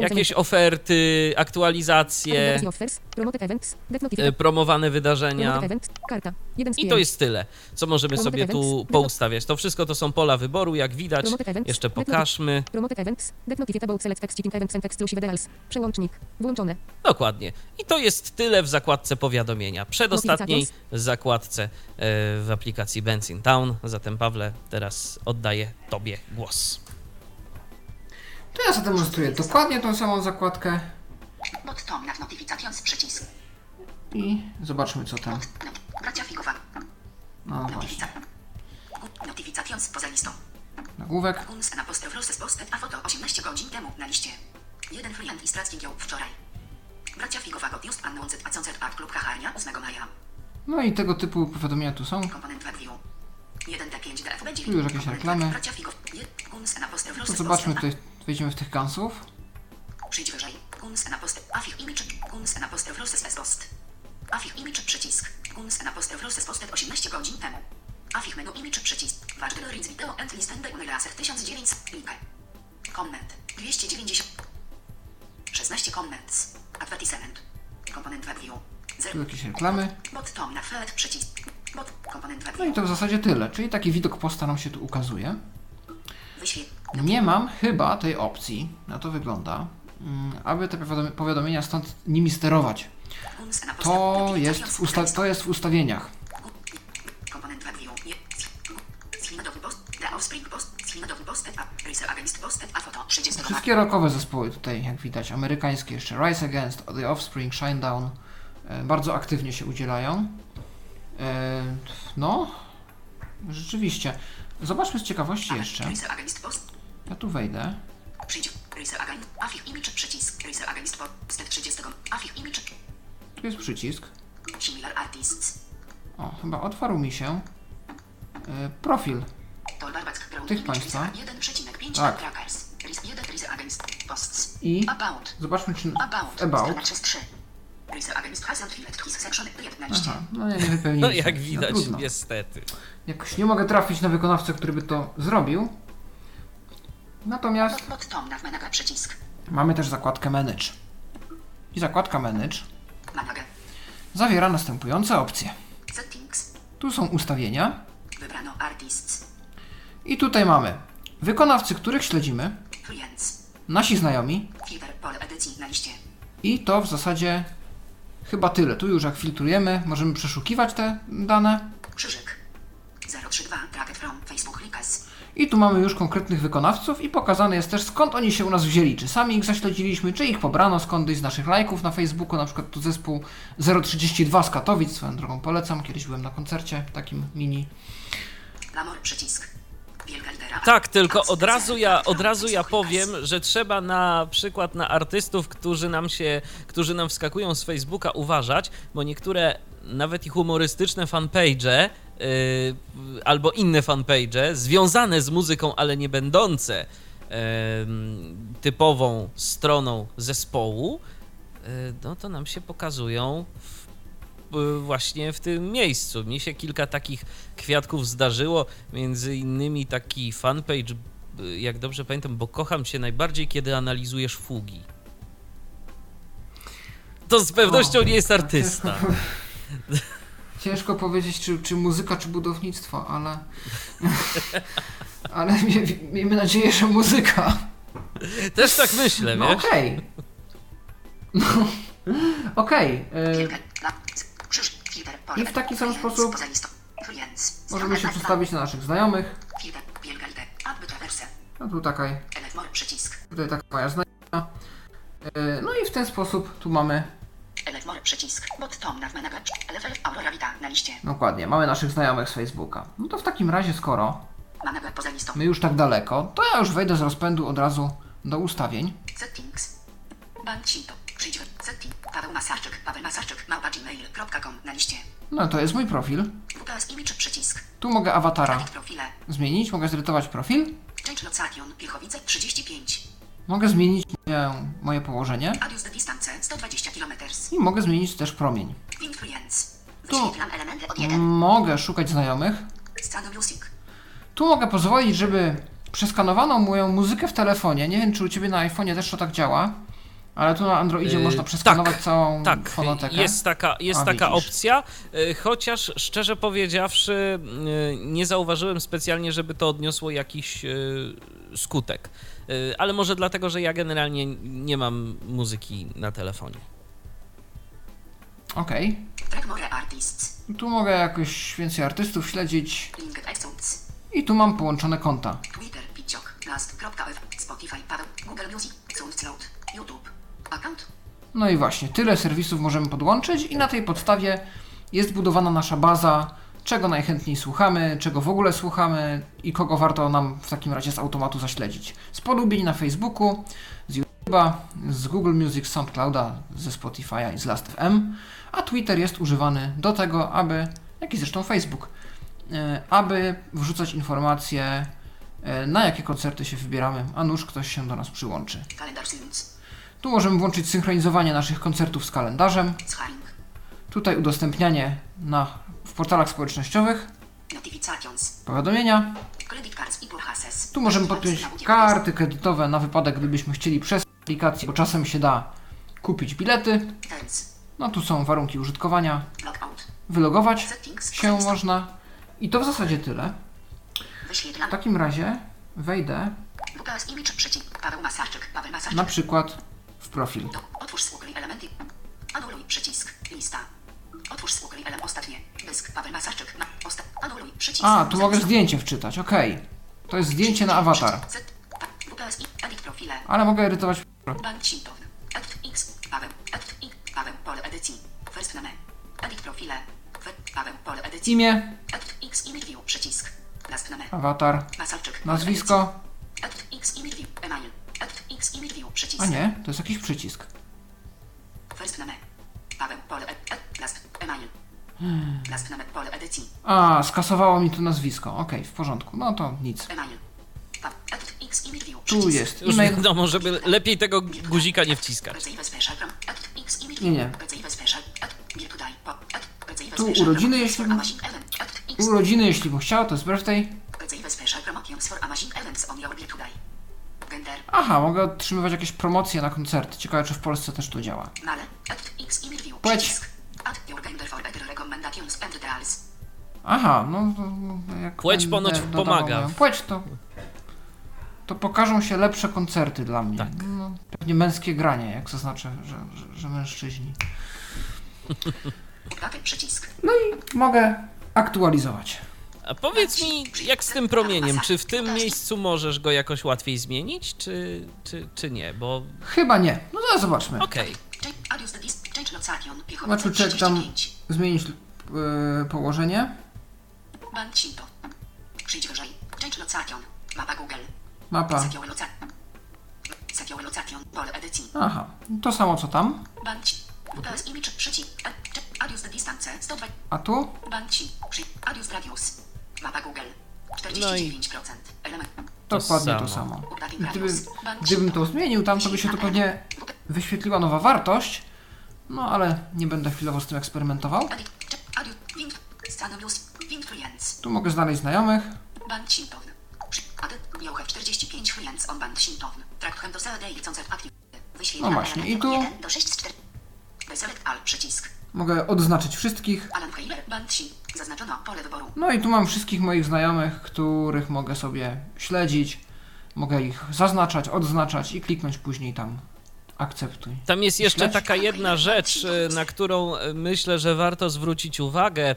jakieś oferty, aktualizacje, y, promowane wydarzenia. Promoted event. Karta. 1 z I 5. to jest tyle, co możemy sobie tu poustawiać. To wszystko to są pola wyboru, jak widać. Jeszcze pokażmy. Dokładnie. I to jest tyle w zakładce powiadomienia. Przedostatniej zakładce e, w aplikacji Benzin Town. Zatem Pawle, teraz oddaję Tobie głos. To ja zademonstruję dokładnie tą samą zakładkę i zobaczmy co tam. No. No właśnie. Notifica. Notifications poza listą. Nagłówek. Guns N' Apostrof a foto 18 godzin temu na liście. Jeden klient i stracki ją wczoraj. Bracia Figowa got just announced a concert at Klub Kacharnia 8 maja. No i tego typu powiadomienia tu są. Komponent WebView. 1D5 DFB 9. Tu już jakieś reklamy. To zobaczmy tutaj, wejdziemy w tych kansów. Przyjdź wyżej. Guns N' Apostrof. Afich image. Guns N' Apostrof Roses post. Afich image przycisk. Guns N' Apostrof Roses posted 18 godzin temu. Afich menu image przycisk. Watch Glories Video and Listen by Unreaser 1900. Link. Comment. 290. 16 comments. Advertisement. Komponent WebView. Tu 0. jakieś reklamy. Bot Tom na Fed przycisk. Bot. Komponent No i to w zasadzie tyle. Czyli taki widok posta nam się tu ukazuje. Nie mam chyba tej opcji, na to wygląda, mm, aby te powiadomi- powiadomienia stąd nimi sterować. To jest to jest w ustawieniach. Filmowy post. The Offspring post. Filmowy post. A. Racer Against post. A foto 30 Wszystkie rockowe zespoły tutaj, jak widać, amerykańskie jeszcze Rise Against, The Offspring, Shinedown, e, bardzo aktywnie się udzielają. E, no, rzeczywiście. Zobaczmy z ciekawości jeszcze. Ja tu wejdę. Przyjdź. Racer Against. Afich image przycisk. Racer Against post. 30. Afich image. Tu jest przycisk. Similar artists. O, chyba otwarł mi się e, profil. Tych państwa. Racer 1,5 Tak. Trackers. Racer 1 Racer Against posts. I About. zobaczmy, czy About. About. Strona 3. Racer Against hasn't filled his section 11. Aha, no nie, nie wypełniliśmy. No jak widać, trudno. niestety. Jakoś nie mogę trafić na wykonawcę, który by to zrobił. Natomiast mamy też zakładkę Manage. I zakładka Manage zawiera następujące opcje. Tu są ustawienia Wybrano artists. i tutaj mamy wykonawcy, których śledzimy. Nasi znajomi i to w zasadzie chyba tyle. Tu już jak filtrujemy, możemy przeszukiwać te dane Krzyżyk. 032 Tracket from Facebook Request. i tu mamy już konkretnych wykonawców i pokazane jest też skąd oni się u nas wzięli. Czy sami ich zaśledziliśmy, czy ich pobrano skądś z naszych lajków na Facebooku, na przykład tu zespół 032 z Katowic, swoją drogą polecam, kiedyś byłem na koncercie takim mini. Lamor przycisk. Tak, tylko od razu ja, od razu ja powiem, że trzeba na przykład na artystów, którzy nam się, którzy nam wskakują z Facebooka uważać, bo niektóre nawet i humorystyczne fanpage yy, albo inne fanpage związane z muzyką, ale nie będące yy, typową stroną zespołu, yy, no to nam się pokazują w y, właśnie w tym miejscu. Mi się kilka takich kwiatków zdarzyło, między innymi taki fanpage, y, jak dobrze pamiętam, bo kocham cię najbardziej, kiedy analizujesz fugi. To z pewnością O, nie jest tak artysta. Ciężko, ciężko powiedzieć, czy, czy muzyka, czy budownictwo, ale. ale mie, miejmy nadzieję, że muzyka. Też tak myślę, No wiesz? okej. No, okej. e, Wielka. La. Krzyż. Filter pole I w taki sam sposób. Możemy się Strona przestawić na naszych znajomych. No tu taka, tutaj taka moja znajoma. E, No i w ten sposób tu mamy, dokładnie, mamy naszych znajomych z Facebooka. No to w takim razie, skoro my już tak daleko, to ja już wejdę z rozpędu od razu do ustawień. Settings. Przyjdź. Setting. Paweł Masarczyk. Paweł Masarczyk. Małpa gmail.com na liście. No to jest mój profil. WPS image przycisk. Tu mogę awatara zmienić, mogę zredytować profil. Change location. Pilchowice 35. Mogę zmienić moje, moje położenie Adius de distance 120 km. i mogę zmienić też promień. Influence. Tu- Wyświetlam elementy od 1. Mogę szukać znajomych. Tu mogę pozwolić, żeby przeskanowano moją muzykę w telefonie. Nie wiem, czy u Ciebie na iPhone'ie też to tak działa, ale tu na Androidzie Yy, można przeskanować tak, całą Tak, fonotekę. jest taka, jest A, taka widzisz. opcja, y, chociaż szczerze powiedziawszy, y, nie zauważyłem specjalnie, żeby to odniosło jakiś y, skutek. Y, Ale może dlatego, że ja generalnie nie mam muzyki na telefonie. Okej. More artists. Tu mogę jakoś więcej artystów śledzić i tu mam połączone konta. Twitter. Piciok. Spotify. Paweł. Google Music. SoundCloud. YouTube. No i właśnie, tyle serwisów możemy podłączyć i na tej podstawie jest budowana nasza baza, czego najchętniej słuchamy, czego w ogóle słuchamy i kogo warto nam w takim razie z automatu zaśledzić. Z polubień na Facebooku, z YouTube'a, z Google Music, SoundClouda, ze Spotify'a i z Last.fm, a Twitter jest używany do tego, aby, jak i zresztą Facebook, e, aby wrzucać informacje, e, na jakie koncerty się wybieramy, a nuż ktoś się do nas przyłączy. Kalendarz. Tu możemy włączyć synchronizowanie naszych koncertów z kalendarzem. Tutaj udostępnianie na, w portalach społecznościowych, powiadomienia. Tu możemy podpiąć karty kredytowe na wypadek, gdybyśmy chcieli przez aplikację, bo czasem się da kupić bilety. No tu są warunki użytkowania. Wylogować się można. I to w zasadzie tyle. W takim razie wejdę na przykład w profil. Otwórz z ukryj elementy. Anuluj przycisk. Lista. Otwórz z ukryj element ostatnie. Dysk. Paweł Masarczyk. Na. Osta. Anuluj. Przycisk. A, tu mogę zdjęcie wczytać, okej. To jest zdjęcie na awatar. Z. Ta. WPSI. Edit profile. Ale mogę edytować. Bank Sintown. Edit X. Paweł. Edit I. Paweł. Pole edycji. First name. Edit profile. Paweł. Pole edycji. Imię, Edit X image view. Przycisk. Last name. awatar, Masalczyk. nazwisko. Edit X image view. Email. Edit X image view. Przycisk. A nie, to jest jakiś przycisk. First name. Paweł. Pole ed. ed last. Email. Last name. Pole edycji. A, skasowało mi tu nazwisko. Okej, w porządku. No to nic. Email. Tu jest Już e-mail. wiadomo, żeby lepiej tego guzika nie wciskać. Nie, nie. Tu urodziny, jeśli- X. Urodziny, jeśli bym chciał, to jest birthday. Aha, mogę otrzymywać jakieś promocje na koncerty. Ciekawe, czy w Polsce też to działa. Male. Edit X Image View. Płeć. Przycisk. Add your for better recommendations and details. Aha, no to no, jak Płeć ponoć dodawał pomaga. moją Płeć to. To pokażą się lepsze koncerty dla mnie. Tak. No, pewnie męskie granie, jak zaznaczę, że, że, że mężczyźni. No i mogę aktualizować. A powiedz mi, jak z tym promieniem, czy w tym miejscu możesz go jakoś łatwiej zmienić, czy, czy, czy nie? Bo Chyba nie. No zaraz zobaczmy. okej, Zobaczmy, czy jak tam 35. zmienić yy, położenie. Change location. Mapa. Aha, to samo co tam. Band. WPS image przycisk. Ed- ch- Adius the distance. 102. A tu? Adius radius. Mapa Google. No i- 49%. Element. Dokładnie to samo. Gdyby, gdybym to zmienił tam, to by się to pewnie wyświetliła nowa wartość. No ale nie będę chwilowo z tym eksperymentował. Tu mogę znaleźć znajomych. Band Shinton. Przy. Adet. You have 45 friends on Band Shinton. Track hem do Saturday concert active. Wyświetlana No właśnie, i tu- 1 do 6 z 4. Deselect all przycisk. Mogę odznaczyć wszystkich. No i tu mam wszystkich moich znajomych, których mogę sobie śledzić. Mogę ich zaznaczać, odznaczać i kliknąć później tam akceptuj. Tam jest jeszcze taka jedna rzecz, e, na którą e, myślę, że warto zwrócić uwagę e,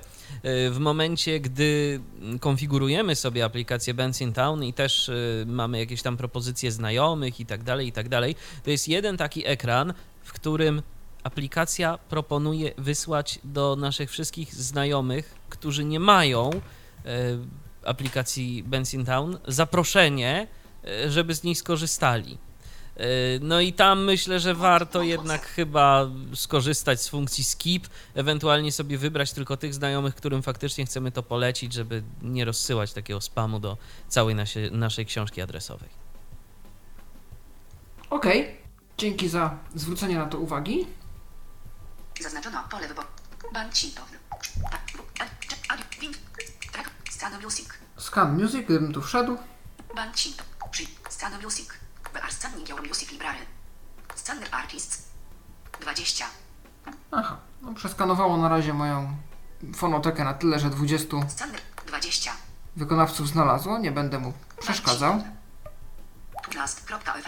w momencie, gdy konfigurujemy sobie aplikację Bands in Town i też mamy jakieś tam propozycje znajomych i tak dalej, i tak dalej. To jest jeden taki ekran, w którym aplikacja proponuje wysłać do naszych wszystkich znajomych, którzy nie mają e, aplikacji Bands in Town, zaproszenie, e, żeby z niej skorzystali. Yy, No i tam myślę, że warto jednak chyba skorzystać z funkcji skip, ewentualnie sobie wybrać tylko tych znajomych, którym faktycznie chcemy to polecić, żeby nie rozsyłać takiego spamu do całej nasie, naszej książki adresowej. Okej, dzięki za zwrócenie na to uwagi. Zaznaczono pole wyboru. Band. Track. Scan music. Scan Music, gdybym tu wszedł. Band Shinton. Przy. Scan music. Scanning your music library. Scanner artists. 20. Aha, no przeskanowało na razie moją fonotekę na tyle, że 20 Scanner 20. wykonawców znalazło. Nie będę mu przeszkadzał. Last.ev.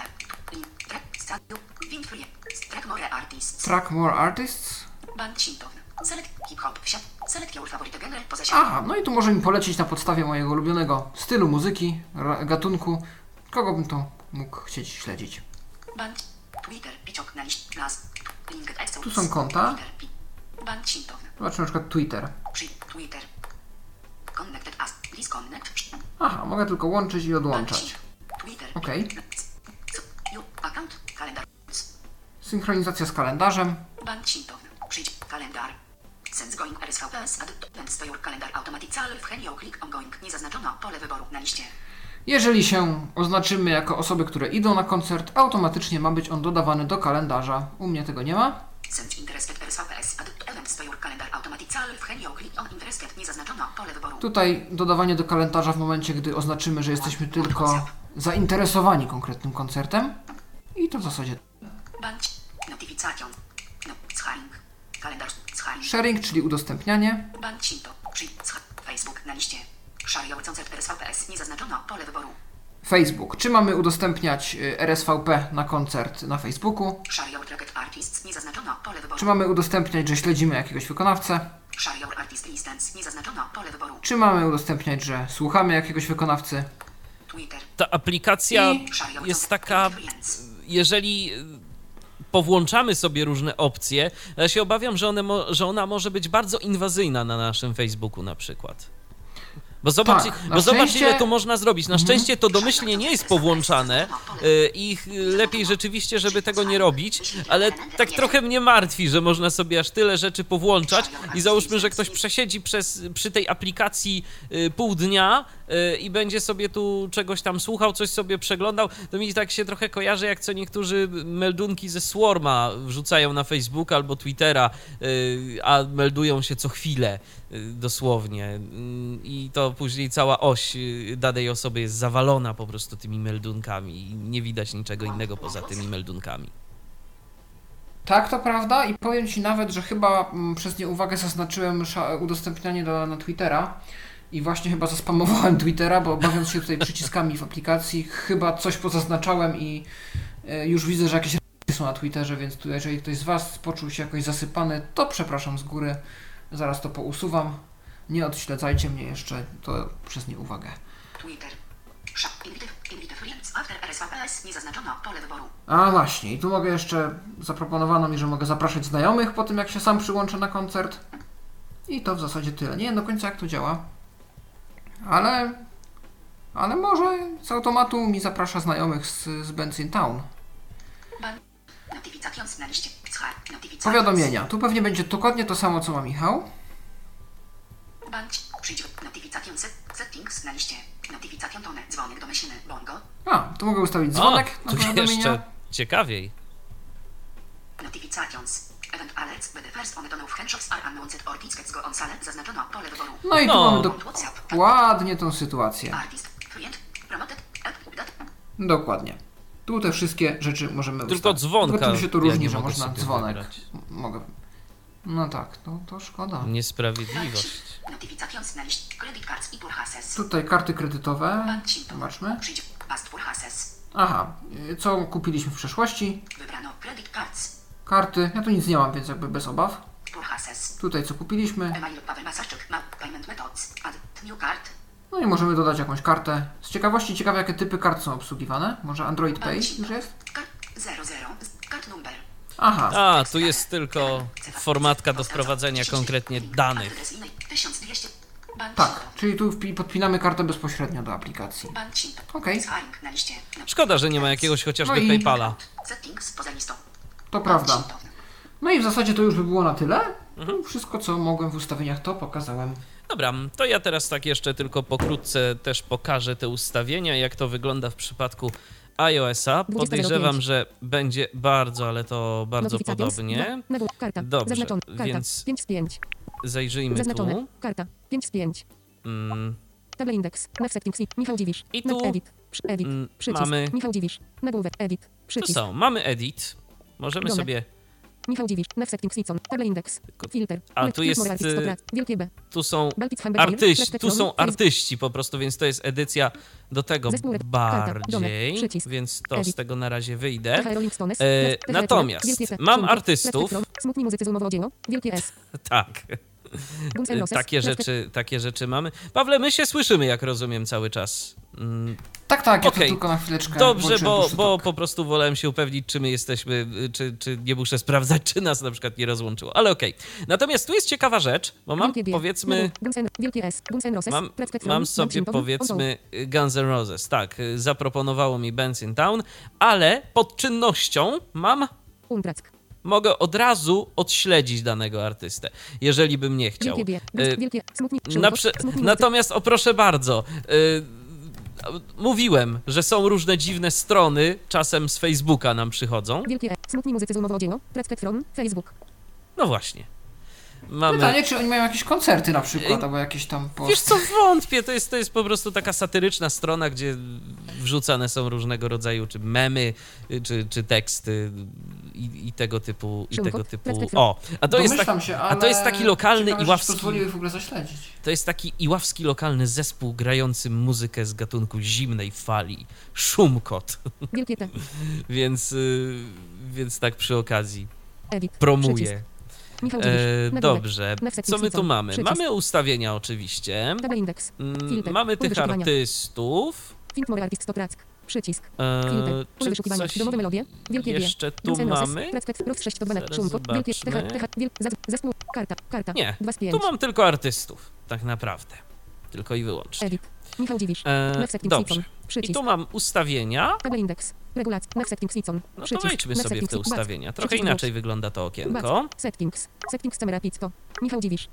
Track. More artists. Track More Artists. Band Shinton. Select hip hop. Wsiad. Select your favorite genre poza Aha, no i tu może mi polecić na podstawie mojego ulubionego stylu muzyki, gatunku. Kogo bym to mógł chcieć śledzić? Band. Twitter. Na liść. Tu są konta. Zobaczmy na przykład Twitter. Przy. Twitter. Connected as. Disconnect. Aha, mogę tylko łączyć i odłączać. Okej. Account. Kalendar. Synchronizacja z kalendarzem. Band Shinton. Przyjdź. Kalendar. Sense going RSVPS add to to your calendar automatic cell w Helio click on going. Nie zaznaczono pole wyboru na liście. Jeżeli się oznaczymy jako osoby, które idą na koncert, automatycznie ma być on dodawany do kalendarza. U mnie tego nie ma. Sense interested RSVPS add to events to your calendar automatic cell w Helio click on interested. Nie zaznaczono pole wyboru. Tutaj dodawanie do kalendarza w momencie, gdy oznaczymy, że jesteśmy tylko zainteresowani konkretnym koncertem. I to w zasadzie. No. Sharing, czyli udostępnianie. Facebook na liście. RSVPS. Nie zaznaczono pole wyboru. Facebook. Czy mamy udostępniać y, RSVP na koncert na Facebooku? Czy mamy udostępniać, że śledzimy jakiegoś wykonawcę? Czy mamy udostępniać, że słuchamy jakiegoś wykonawcy? Twitter. Ta aplikacja I- jest taka. Jeżeli y, powłączamy sobie różne opcje, ja się obawiam, że, one że ona może być bardzo inwazyjna na naszym Facebooku na przykład. Bo zobacz, Tak, bo zobacz szczęście- ile tu można zrobić. Na szczęście to domyślnie nie jest powłączane y, i lepiej rzeczywiście, żeby tego nie robić, ale tak trochę mnie martwi, że można sobie aż tyle rzeczy powłączać i załóżmy, że ktoś przesiedzi przez, przy tej aplikacji y, pół dnia y, i będzie sobie tu czegoś tam słuchał, coś sobie przeglądał, to mi tak się trochę kojarzy, jak co niektórzy meldunki ze Swarma wrzucają na Facebooka albo Twittera, a meldują się co chwilę, dosłownie. I to później cała oś danej osoby jest zawalona po prostu tymi meldunkami i nie widać niczego innego poza tymi meldunkami. Tak, to prawda i powiem Ci nawet, że chyba mm, przez nieuwagę zaznaczyłem udostępnianie do, na Twittera i właśnie chyba zaspamowałem Twittera, bo bawiąc się tutaj przyciskami w aplikacji, chyba coś pozaznaczałem i e, już widzę, że jakieś są na Twitterze, więc tu, jeżeli ktoś z Was poczuł się jakoś zasypany, to przepraszam z góry, zaraz to pousuwam. Nie odśledzajcie mnie jeszcze, to przez. Twitter. Nie zaznaczono. Pole wyboru. A właśnie, i tu mogę jeszcze, zaproponowano mi, że mogę zapraszać znajomych po tym, jak się sam przyłączę na koncert. I to w zasadzie tyle. Nie wiem do końca, jak to działa. Ale, ale może z automatu mi zaprasza znajomych z, z Benzin Town. Powiadomienia. Tu pewnie będzie dokładnie to samo, co ma Michał. A, tu mogę ustawić dzwonek o, na powiadomienia. jeszcze ciekawiej. No i tu No. mamy WhatsApp. dokładnie tą sytuację. Dokładnie. Tu te wszystkie rzeczy możemy Tylko ustawić. dzwonka. Tylko czym się tu różni, że można dzwonek. wybrać. Mogę. No tak, to, to szkoda. Niesprawiedliwość. Tutaj karty kredytowe. Zobaczmy. Aha, co kupiliśmy w przeszłości? Wybrano. Credit cards. Karty. Ja tu nic nie mam, więc jakby bez obaw. Tutaj co kupiliśmy. Payment Methods. Add new card. No i możemy dodać jakąś kartę. Z ciekawości ciekawe, jakie typy kart są obsługiwane. Może Android Pay już jest? Card 00. Card number. Aha, A, tu jest tylko formatka do wprowadzenia konkretnie danych. Adresyjnej 1200. Bank tak. Czyli tu podpinamy kartę bezpośrednio do aplikacji. Okej. Szkoda, że nie ma jakiegoś chociażby No i- PayPala. To prawda. No i w zasadzie to już by było na tyle. Mhm. Wszystko, co mogłem w ustawieniach, to pokazałem. Dobra, to ja teraz tak jeszcze tylko pokrótce też pokażę te ustawienia, jak to wygląda w przypadku iOS-a. 20.05. Podejrzewam, że będzie bardzo, ale to bardzo podobnie. Dobrze, więc 5 z 5. Zajrzyjmy tu. Karta. 5 z 5. Mm, Table index. Nav settings. Michał Dziwisz. I tu, edit. Edit. mm, Przycisk. mamy- Michał Dziwisz. Nagłówek. Edit. Przycisk. są, mamy edit. Możemy sobie, Michał Dziwisz. Nav settings. Icon. Table index. Filter. A, tu jest, y. Wielkie B. tu są artyści, tu są artyści po prostu, więc to jest edycja do tego bardziej, więc to z tego na razie wyjdę. E, natomiast mam artystów. Smutni muzycy z umowy o dzieło. Wielkie S. Tak. Roses. Takie rzeczy, takie rzeczy mamy. Pawle, my się słyszymy, jak rozumiem, cały czas. Mm, Tak, tak, ja Okej. tu tylko na chwileczkę. Dobrze, bo, bo talk. po prostu wolałem się upewnić, czy my jesteśmy, y, czy, czy nie muszę sprawdzać, czy nas na przykład nie rozłączyło. Ale okej. Natomiast tu jest ciekawa rzecz, bo mam powiedzmy. Mam, mam sobie powiedzmy y, Guns N' Roses. Tak, y, zaproponowało mi Benson Town, ale pod czynnością mam. Mogę od razu odśledzić danego artystę, jeżeli bym nie chciał. Y. Natomiast, o proszę bardzo, y, mówiłem, że są różne dziwne strony, czasem z Facebooka nam przychodzą. Wielkie. Smutni muzycy z umowy o dzieło. Facebook. No właśnie. Mamy... Pytanie, czy oni mają jakieś koncerty na przykład, albo jakieś tam post... Wiesz co, wątpię, to jest, to jest po prostu taka satyryczna strona, gdzie wrzucane są różnego rodzaju czy memy, czy, czy teksty i i, tego typu, i tego typu. O, a to jest, tak, się, ale a to jest taki lokalny iławski, pozwoliły w ogóle zaśledzić. to jest taki iławski lokalny zespół grający muzykę z gatunku zimnej fali, szumkot, Wielkie T. więc, y, więc tak przy okazji Edit. Przycisk. promuję. Michał. E, dobrze, co my tu mamy? Przycisk. Mamy ustawienia oczywiście. Mm. Mamy tych artystów. Artist. Przycisk. E. Pole czy wyszukiwania. Domowe melodie. Wielkie jeszcze tu Roses, mamy? Placek, Ross 6 to 12. Zaraz Szumkot. Wielkie. TH. TH, zespół. Karta. Karta. Nie, 2 z 5. Tu mam tylko artystów, tak naprawdę. Tylko i wyłącznie. Edit. Michał Dziwisz. E, setting dobrze. I tu mam ustawienia. Tabel indeks. Regulacja. No to wejdźmy sobie w te ustawienia. Trochę inaczej wygląda to okienko. Settings. Settings camera pizzo. Michał Dziwisz.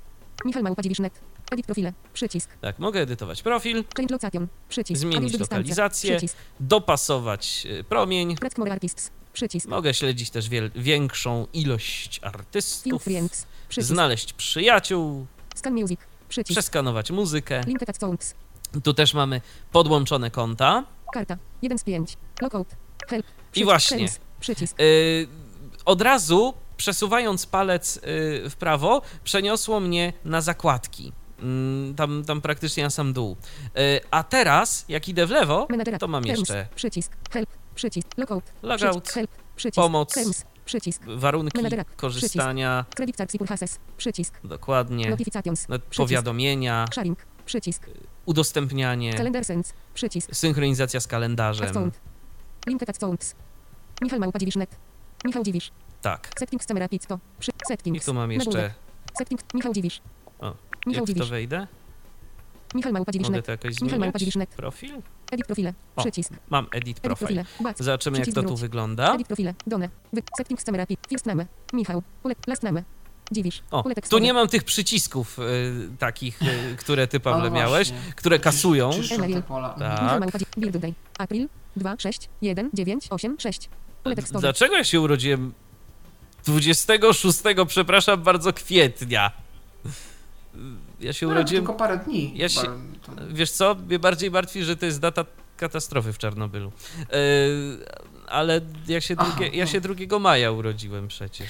Michał Małpa Dziwisz net. Edit profile. Przycisk. Tak, mogę edytować profil, Change location. Przycisk. Zmienić lokalizację. Przycisk. dopasować y, promień. Track more artists. Przycisk. Mogę śledzić też wiel- większą ilość artystów. friends. Przycisk. Znaleźć przyjaciół, Scan music. Przycisk. przeskanować muzykę. Link attach sounds. Tu też mamy podłączone konta. Karta. 1 z 5. Lockout. Help. Przycisk. właśnie. Settings. Przycisk. Y, od razu przesuwając palec y, w prawo, przeniosło mnie na zakładki. Mm, Tam, tam praktycznie na sam dół. Y, A teraz, jak idę w lewo, to mam jeszcze Przycisk. Help. Przycisk. Logout, Przycisk. Help. Przycisk. pomoc. Przycisk. warunki korzystania, purchases. Przycisk. dokładnie, no, Przycisk. powiadomienia, Sharing. Przycisk. udostępnianie, Calendar sense. Przycisk. synchronizacja z kalendarzem. Michał Małpa Dziwisz net. Michał Dziwisz. Tak. Settings camera pizzo. Przy... I Settings. tu mam jeszcze. Settings. Michał Dziwisz. O, Michał jak to wejdę? Michał Małpa Dziwisz Mogę to jakoś Michał Małpa? Dziwisz. Profil? Edit profile. O. Przycisk. Mam edit Edit profile. Zobaczymy, jak Przycisk to tu wróć. wygląda. Edit profile. Done. Wy. Settings camera pit. First name. Michał. Pole. Last name. Dziwisz. O, tu nie mam tych przycisków y, takich, y, które ty, Pawle, Ale miałeś, właśnie. które kasują. Czyszczą te pola. Tak. Małpa Dziwisz. April. 2, 6, 1, 9, 8, 6. Pole tekstowe. Dlaczego ja się urodziłem 26, przepraszam bardzo, kwietnia? Ja się No, urodziłem... tylko parę dni. Ja się- Wiesz co, mnie bardziej martwi, że to jest data katastrofy w Czarnobylu. E, ale ja się, Aha, drugie, ja no. się 2 maja urodziłem przecież.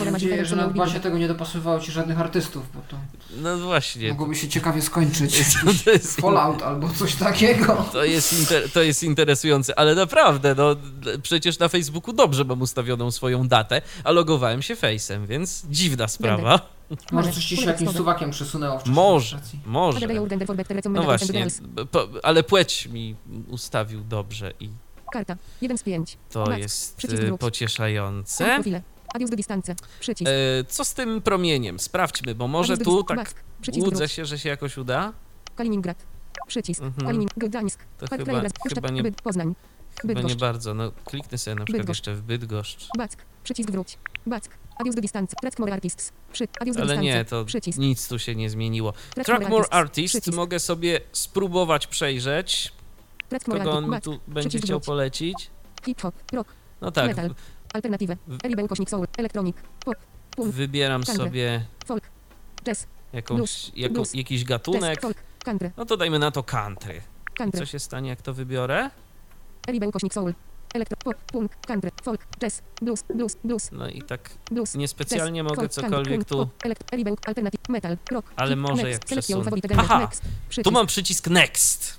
Mam nadzieję, że na bazie tego nie dopasowywało ci żadnych artystów, bo to No właśnie. mogłoby się ciekawie skończyć. To jest, Fallout albo coś takiego. to, jest inter, to jest interesujące, ale naprawdę, no przecież na Facebooku dobrze mam ustawioną swoją datę, a logowałem się Face'em, więc dziwna sprawa. Może coś ci się jakimś suwakiem przesunęło w czasie Może, może. No właśnie, po, ale płeć mi ustawił dobrze i Karta. 1 z 5. to jest Przycisk e, wróć. pocieszające. Profile. Adios do dystance. Przycisk. E, co z tym promieniem? Sprawdźmy, bo może tu tak. Przycisk łudzę się, że się jakoś uda. Kaliningrad. Przycisk. Mhm. Kaliningrad. Gdańsk. To Park chyba, Krajobraz. chyba, nie, Poznań. chyba nie Bydgoszcz. bardzo. No kliknę sobie na przykład Bydgoszcz. jeszcze w Bydgoszcz. Back. Przycisk wróć. Back. Adios do dystance. Track more artists. Przy. Adios do Ale nie, to Przycisk. nic tu się nie zmieniło. Track More artists. Artist Przycisk. mogę sobie spróbować przejrzeć. Kogo on tu będzie chciał polecić? Hip hop. Rock. No tak, Metal. Alternatywę. Ukośnik soul. Electronic. Pop. Punk. wybieram sobie Folk. Jazz. jakąś, Blues. jakiś gatunek. No to dajmy na to country. Country. Co się stanie, jak to wybiorę? Eribe ukośnik soul. Elektro. Pop. Punk. Country. Folk. Jazz. Blues. Blues. Blues. No i tak Blues. niespecjalnie Jazz, mogę folk, cokolwiek tu... elekt- Alternative. Metal. Rock. Ale może jak przesunę. Aha! Tu mam przycisk Next,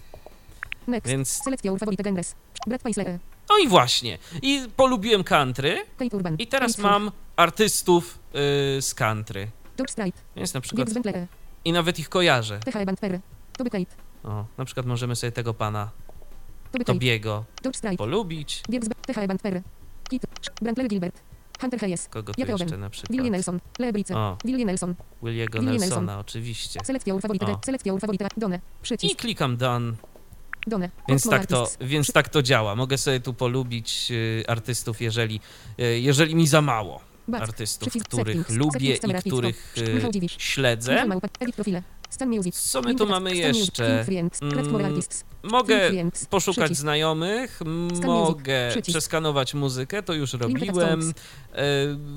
Next. więc... Selekcja favorite genres. Brad Paisler. No i właśnie. I polubiłem country Kate Urban. i teraz Kate mam artystów y, z country. George Strait. Więc na przykład... I nawet ich kojarzę. TH Band Perry. Toby Tate. O, na przykład możemy sobie tego pana Toby. Tobiego George polubić. TH Band Perry. Kit. Brantley Gilbert. Hunter Hayes. Kogo tu Jakoben. jeszcze na przykład? Willie Nelson. Lebrice. Willie Nelson. Williego Willie Nelsona, Nelson. oczywiście. Selekcja ur favorite. O. Selekcja ur favorite. Done. I Przycisk. klikam done, Done. Więc tak, to, więc tak to działa. Mogę sobie tu polubić y, artystów, jeżeli, y, jeżeli mi za mało artystów, których lubię i których y, śledzę. Co my tu mamy jeszcze? Mm. Mogę poszukać znajomych, mogę przeskanować muzykę, to już robiłem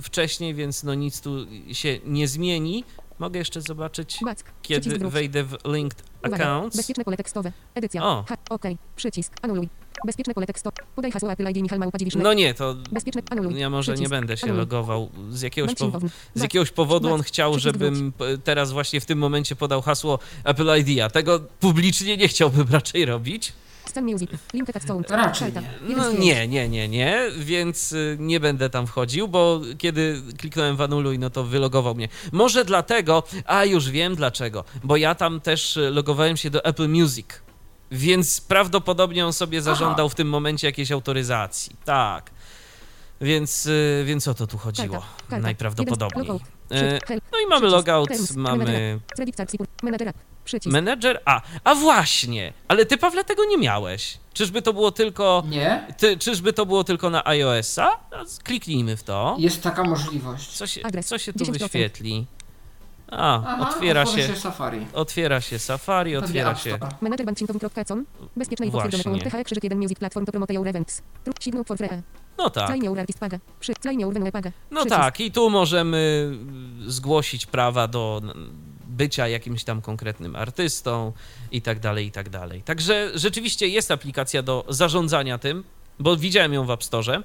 wcześniej, więc no nic tu się nie zmieni. Mogę jeszcze zobaczyć, Back. kiedy wróć. wejdę w linked Uwaga. accounts. Bezpieczne pole tekstowe. Edycja. O. Ha. OK. Przycisk. Anuluj. Bezpieczne pole tekstu. Podaj hasło Apple ID Michal Małpa Dziwisz. No nie, to Bezpieczne anuluj. ja może nie Przycisk. będę się Anuluj. logował. Z jakiegoś, inwowny. z jakiegoś powodu on Back. chciał, Przycisk żebym p- teraz właśnie w tym momencie podał hasło Apple ID, a tego publicznie nie chciałbym raczej robić. Scan music. Link text sound. Raczej nie. No nie, nie, nie, nie, więc y, nie będę tam wchodził, bo kiedy kliknąłem w anuluj, no to wylogował mnie. Może dlatego, a już wiem dlaczego, bo ja tam też y, logowałem się do Apple Music, więc prawdopodobnie on sobie zażądał w tym momencie jakiejś autoryzacji. Tak. Więc, y, więc o to tu chodziło Karta. Karta. najprawdopodobniej. E. No i mamy logout, mamy Przycisk. manager. A, a właśnie, ale ty Pawle tego nie miałeś. Czyżby to było tylko. Nie? Ty, czyżby to było tylko na iOS-a? No, Kliknijmy w to. Jest taka możliwość. Co się, Adres. co się tu 10%. wyświetli? A, Aha, otwiera otworzy się, Safari. otwiera się Safari, Pewnie otwiera się. Manager banksinkowym.com. Bezpieczne i potwierdzone połączenie THE krzyżyk 1 Music Platform to promote your events. Tru- Signal for free. No tak. Your venue paga. No tak, i tu możemy zgłosić prawa do bycia jakimś tam konkretnym artystą i tak dalej, i tak dalej. Także rzeczywiście jest aplikacja do zarządzania tym, bo widziałem ją w App Store.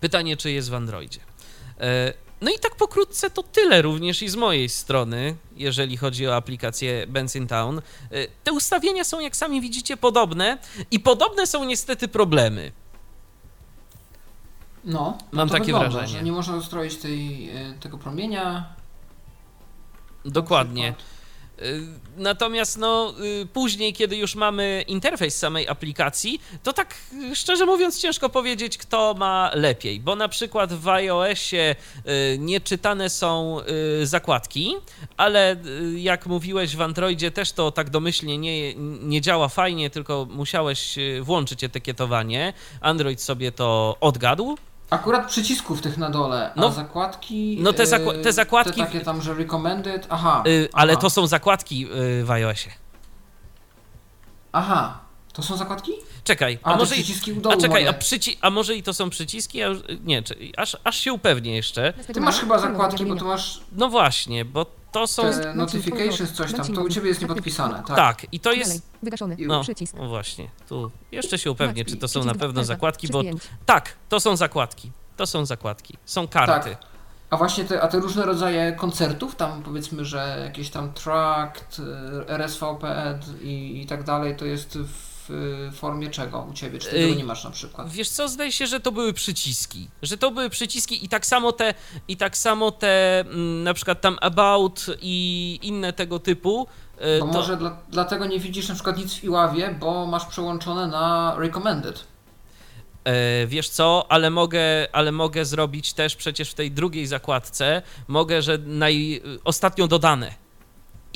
Pytanie, czy jest w Androidzie. E, No i tak pokrótce to tyle również i z mojej strony, jeżeli chodzi o aplikację Benson Town. E, Te ustawienia są, jak sami widzicie, podobne i podobne są niestety problemy. No, no Mam to takie wygląda, wrażenie. Że nie można ustroić tej, e, tego promienia. Dokładnie. Y, Natomiast no, y, później, kiedy już mamy interfejs samej aplikacji, to tak y, szczerze mówiąc ciężko powiedzieć, kto ma lepiej, bo na przykład w iOSie nieczytane są zakładki, ale jak mówiłeś w Androidzie też to tak domyślnie nie, nie działa fajnie, tylko musiałeś włączyć etykietowanie. Android sobie to odgadł, Akurat przycisków tych na dole, a No. zakładki. No te e, zakła- te zakładki- Te takie tam, że recommended. Aha. y, ale aha, to są zakładki y, w iOSie. Aha. To są zakładki? Czekaj, A, a może i, przyciski u dołu a czekaj, a, przyci- a może i to są przyciski? Ja już, nie, czy, aż, aż się upewnię jeszcze. Ty masz chyba zakładki, bo tu masz No właśnie, bo to są. te notifications, coś tam. To u ciebie jest niepodpisane, tak? Tak, i to jest. Wygaszony. No, Przycisk. no właśnie, tu jeszcze się upewnię, czy to są na pewno zakładki, bo. Tak, to są zakładki. To są zakładki. Są karty. Tak. A właśnie te, a te różne rodzaje koncertów, tam powiedzmy, że jakieś tam tract, y, RSVP i, i tak dalej, to jest w y, formie czego u Ciebie? Czy Ty tego nie masz na przykład? Wiesz co, zdaje się, że to były przyciski. Że to były przyciski i tak samo te, i tak samo te mm, na przykład tam about i inne tego typu. y, Bo to, może dla, dlatego nie widzisz na przykład nic w Iławie, bo masz przełączone na recommended. E, Wiesz co, ale mogę, ale mogę zrobić też przecież w tej drugiej zakładce, mogę, że naj, ostatnio dodane.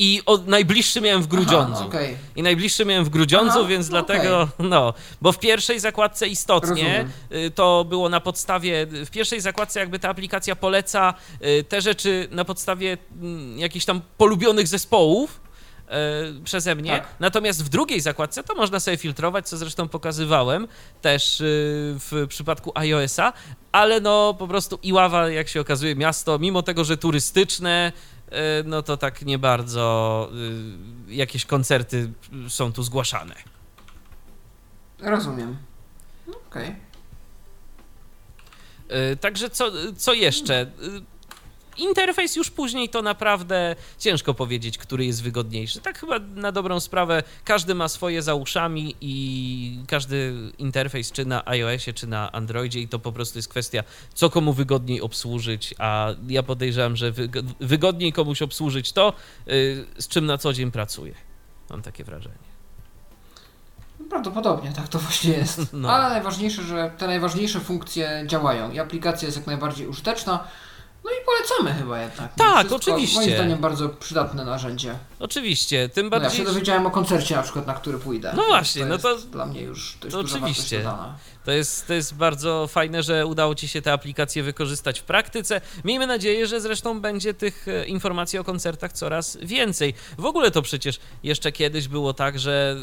I o, najbliższy miałem w Grudziądzu. Aha, okej. I najbliższy miałem w Grudziądzu, Aha, więc no dlatego, no, bo w pierwszej zakładce istotnie Rozumiem. y, to było na podstawie, w pierwszej zakładce jakby ta aplikacja poleca y, te rzeczy na podstawie mm, jakichś tam polubionych zespołów y, przeze mnie, Tak. natomiast w drugiej zakładce to można sobie filtrować, co zresztą pokazywałem też w przypadku iOS-a, ale no po prostu Iława, jak się okazuje, miasto, mimo tego, że turystyczne, no to tak nie bardzo y, jakieś koncerty są tu zgłaszane. Rozumiem. Okej. Y, Także co, co jeszcze? Interfejs już później to naprawdę ciężko powiedzieć, który jest wygodniejszy. Tak chyba na dobrą sprawę każdy ma swoje za uszami i każdy interfejs czy na iOSie, czy na Androidzie i to po prostu jest kwestia, co komu wygodniej obsłużyć, a ja podejrzewam, że wygo- wygodniej komuś obsłużyć to, y, z czym na co dzień pracuje. Mam takie wrażenie. Prawdopodobnie tak to właśnie jest. No. Ale najważniejsze, że te najważniejsze funkcje działają i aplikacja jest jak najbardziej użyteczna. No i polecamy chyba jednak. Tak, Wszystko, oczywiście. Moim zdaniem bardzo przydatne narzędzie. Oczywiście, tym No ja bardziej... się dowiedziałem o koncercie na przykład, na który pójdę. No właśnie, to no jest to- dla mnie już to duża oczywiście. To jest, to jest bardzo fajne, że udało Ci się tę aplikację wykorzystać w praktyce. Miejmy nadzieję, że zresztą będzie tych e, informacji o koncertach coraz więcej. W ogóle to przecież jeszcze kiedyś było tak, że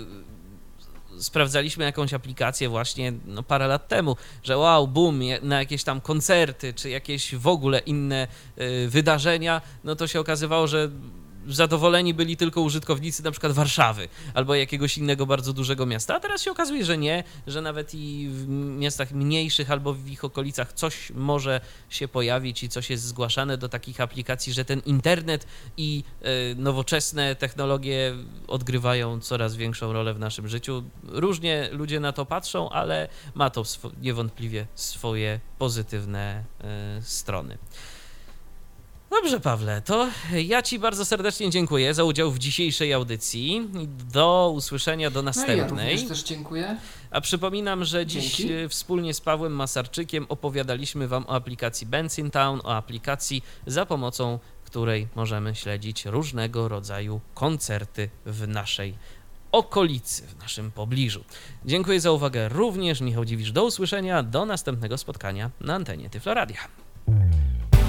sprawdzaliśmy jakąś aplikację właśnie no, parę lat temu, że wow, boom, na jakieś tam koncerty, czy jakieś w ogóle inne y, wydarzenia, no to się okazywało, że zadowoleni byli tylko użytkownicy na przykład Warszawy albo jakiegoś innego bardzo dużego miasta, a teraz się okazuje, że nie, że nawet i w miastach mniejszych albo w ich okolicach coś może się pojawić i coś jest zgłaszane do takich aplikacji, że ten internet i y, nowoczesne technologie odgrywają coraz większą rolę w naszym życiu. Różnie ludzie na to patrzą, ale ma to niewątpliwie swoje pozytywne y, strony. Dobrze, Pawle, to ja Ci bardzo serdecznie dziękuję za udział w dzisiejszej audycji. Do usłyszenia do No ja następnej. również też dziękuję. A przypominam, że dziś Dzięki. e, wspólnie z Pawłem Masarczykiem opowiadaliśmy Wam o aplikacji Benzin Town, o aplikacji za pomocą której możemy śledzić różnego rodzaju koncerty w naszej okolicy, w naszym pobliżu. Dziękuję za uwagę również. Michał Dziwisz, do usłyszenia, do następnego spotkania na antenie Tyfloradia.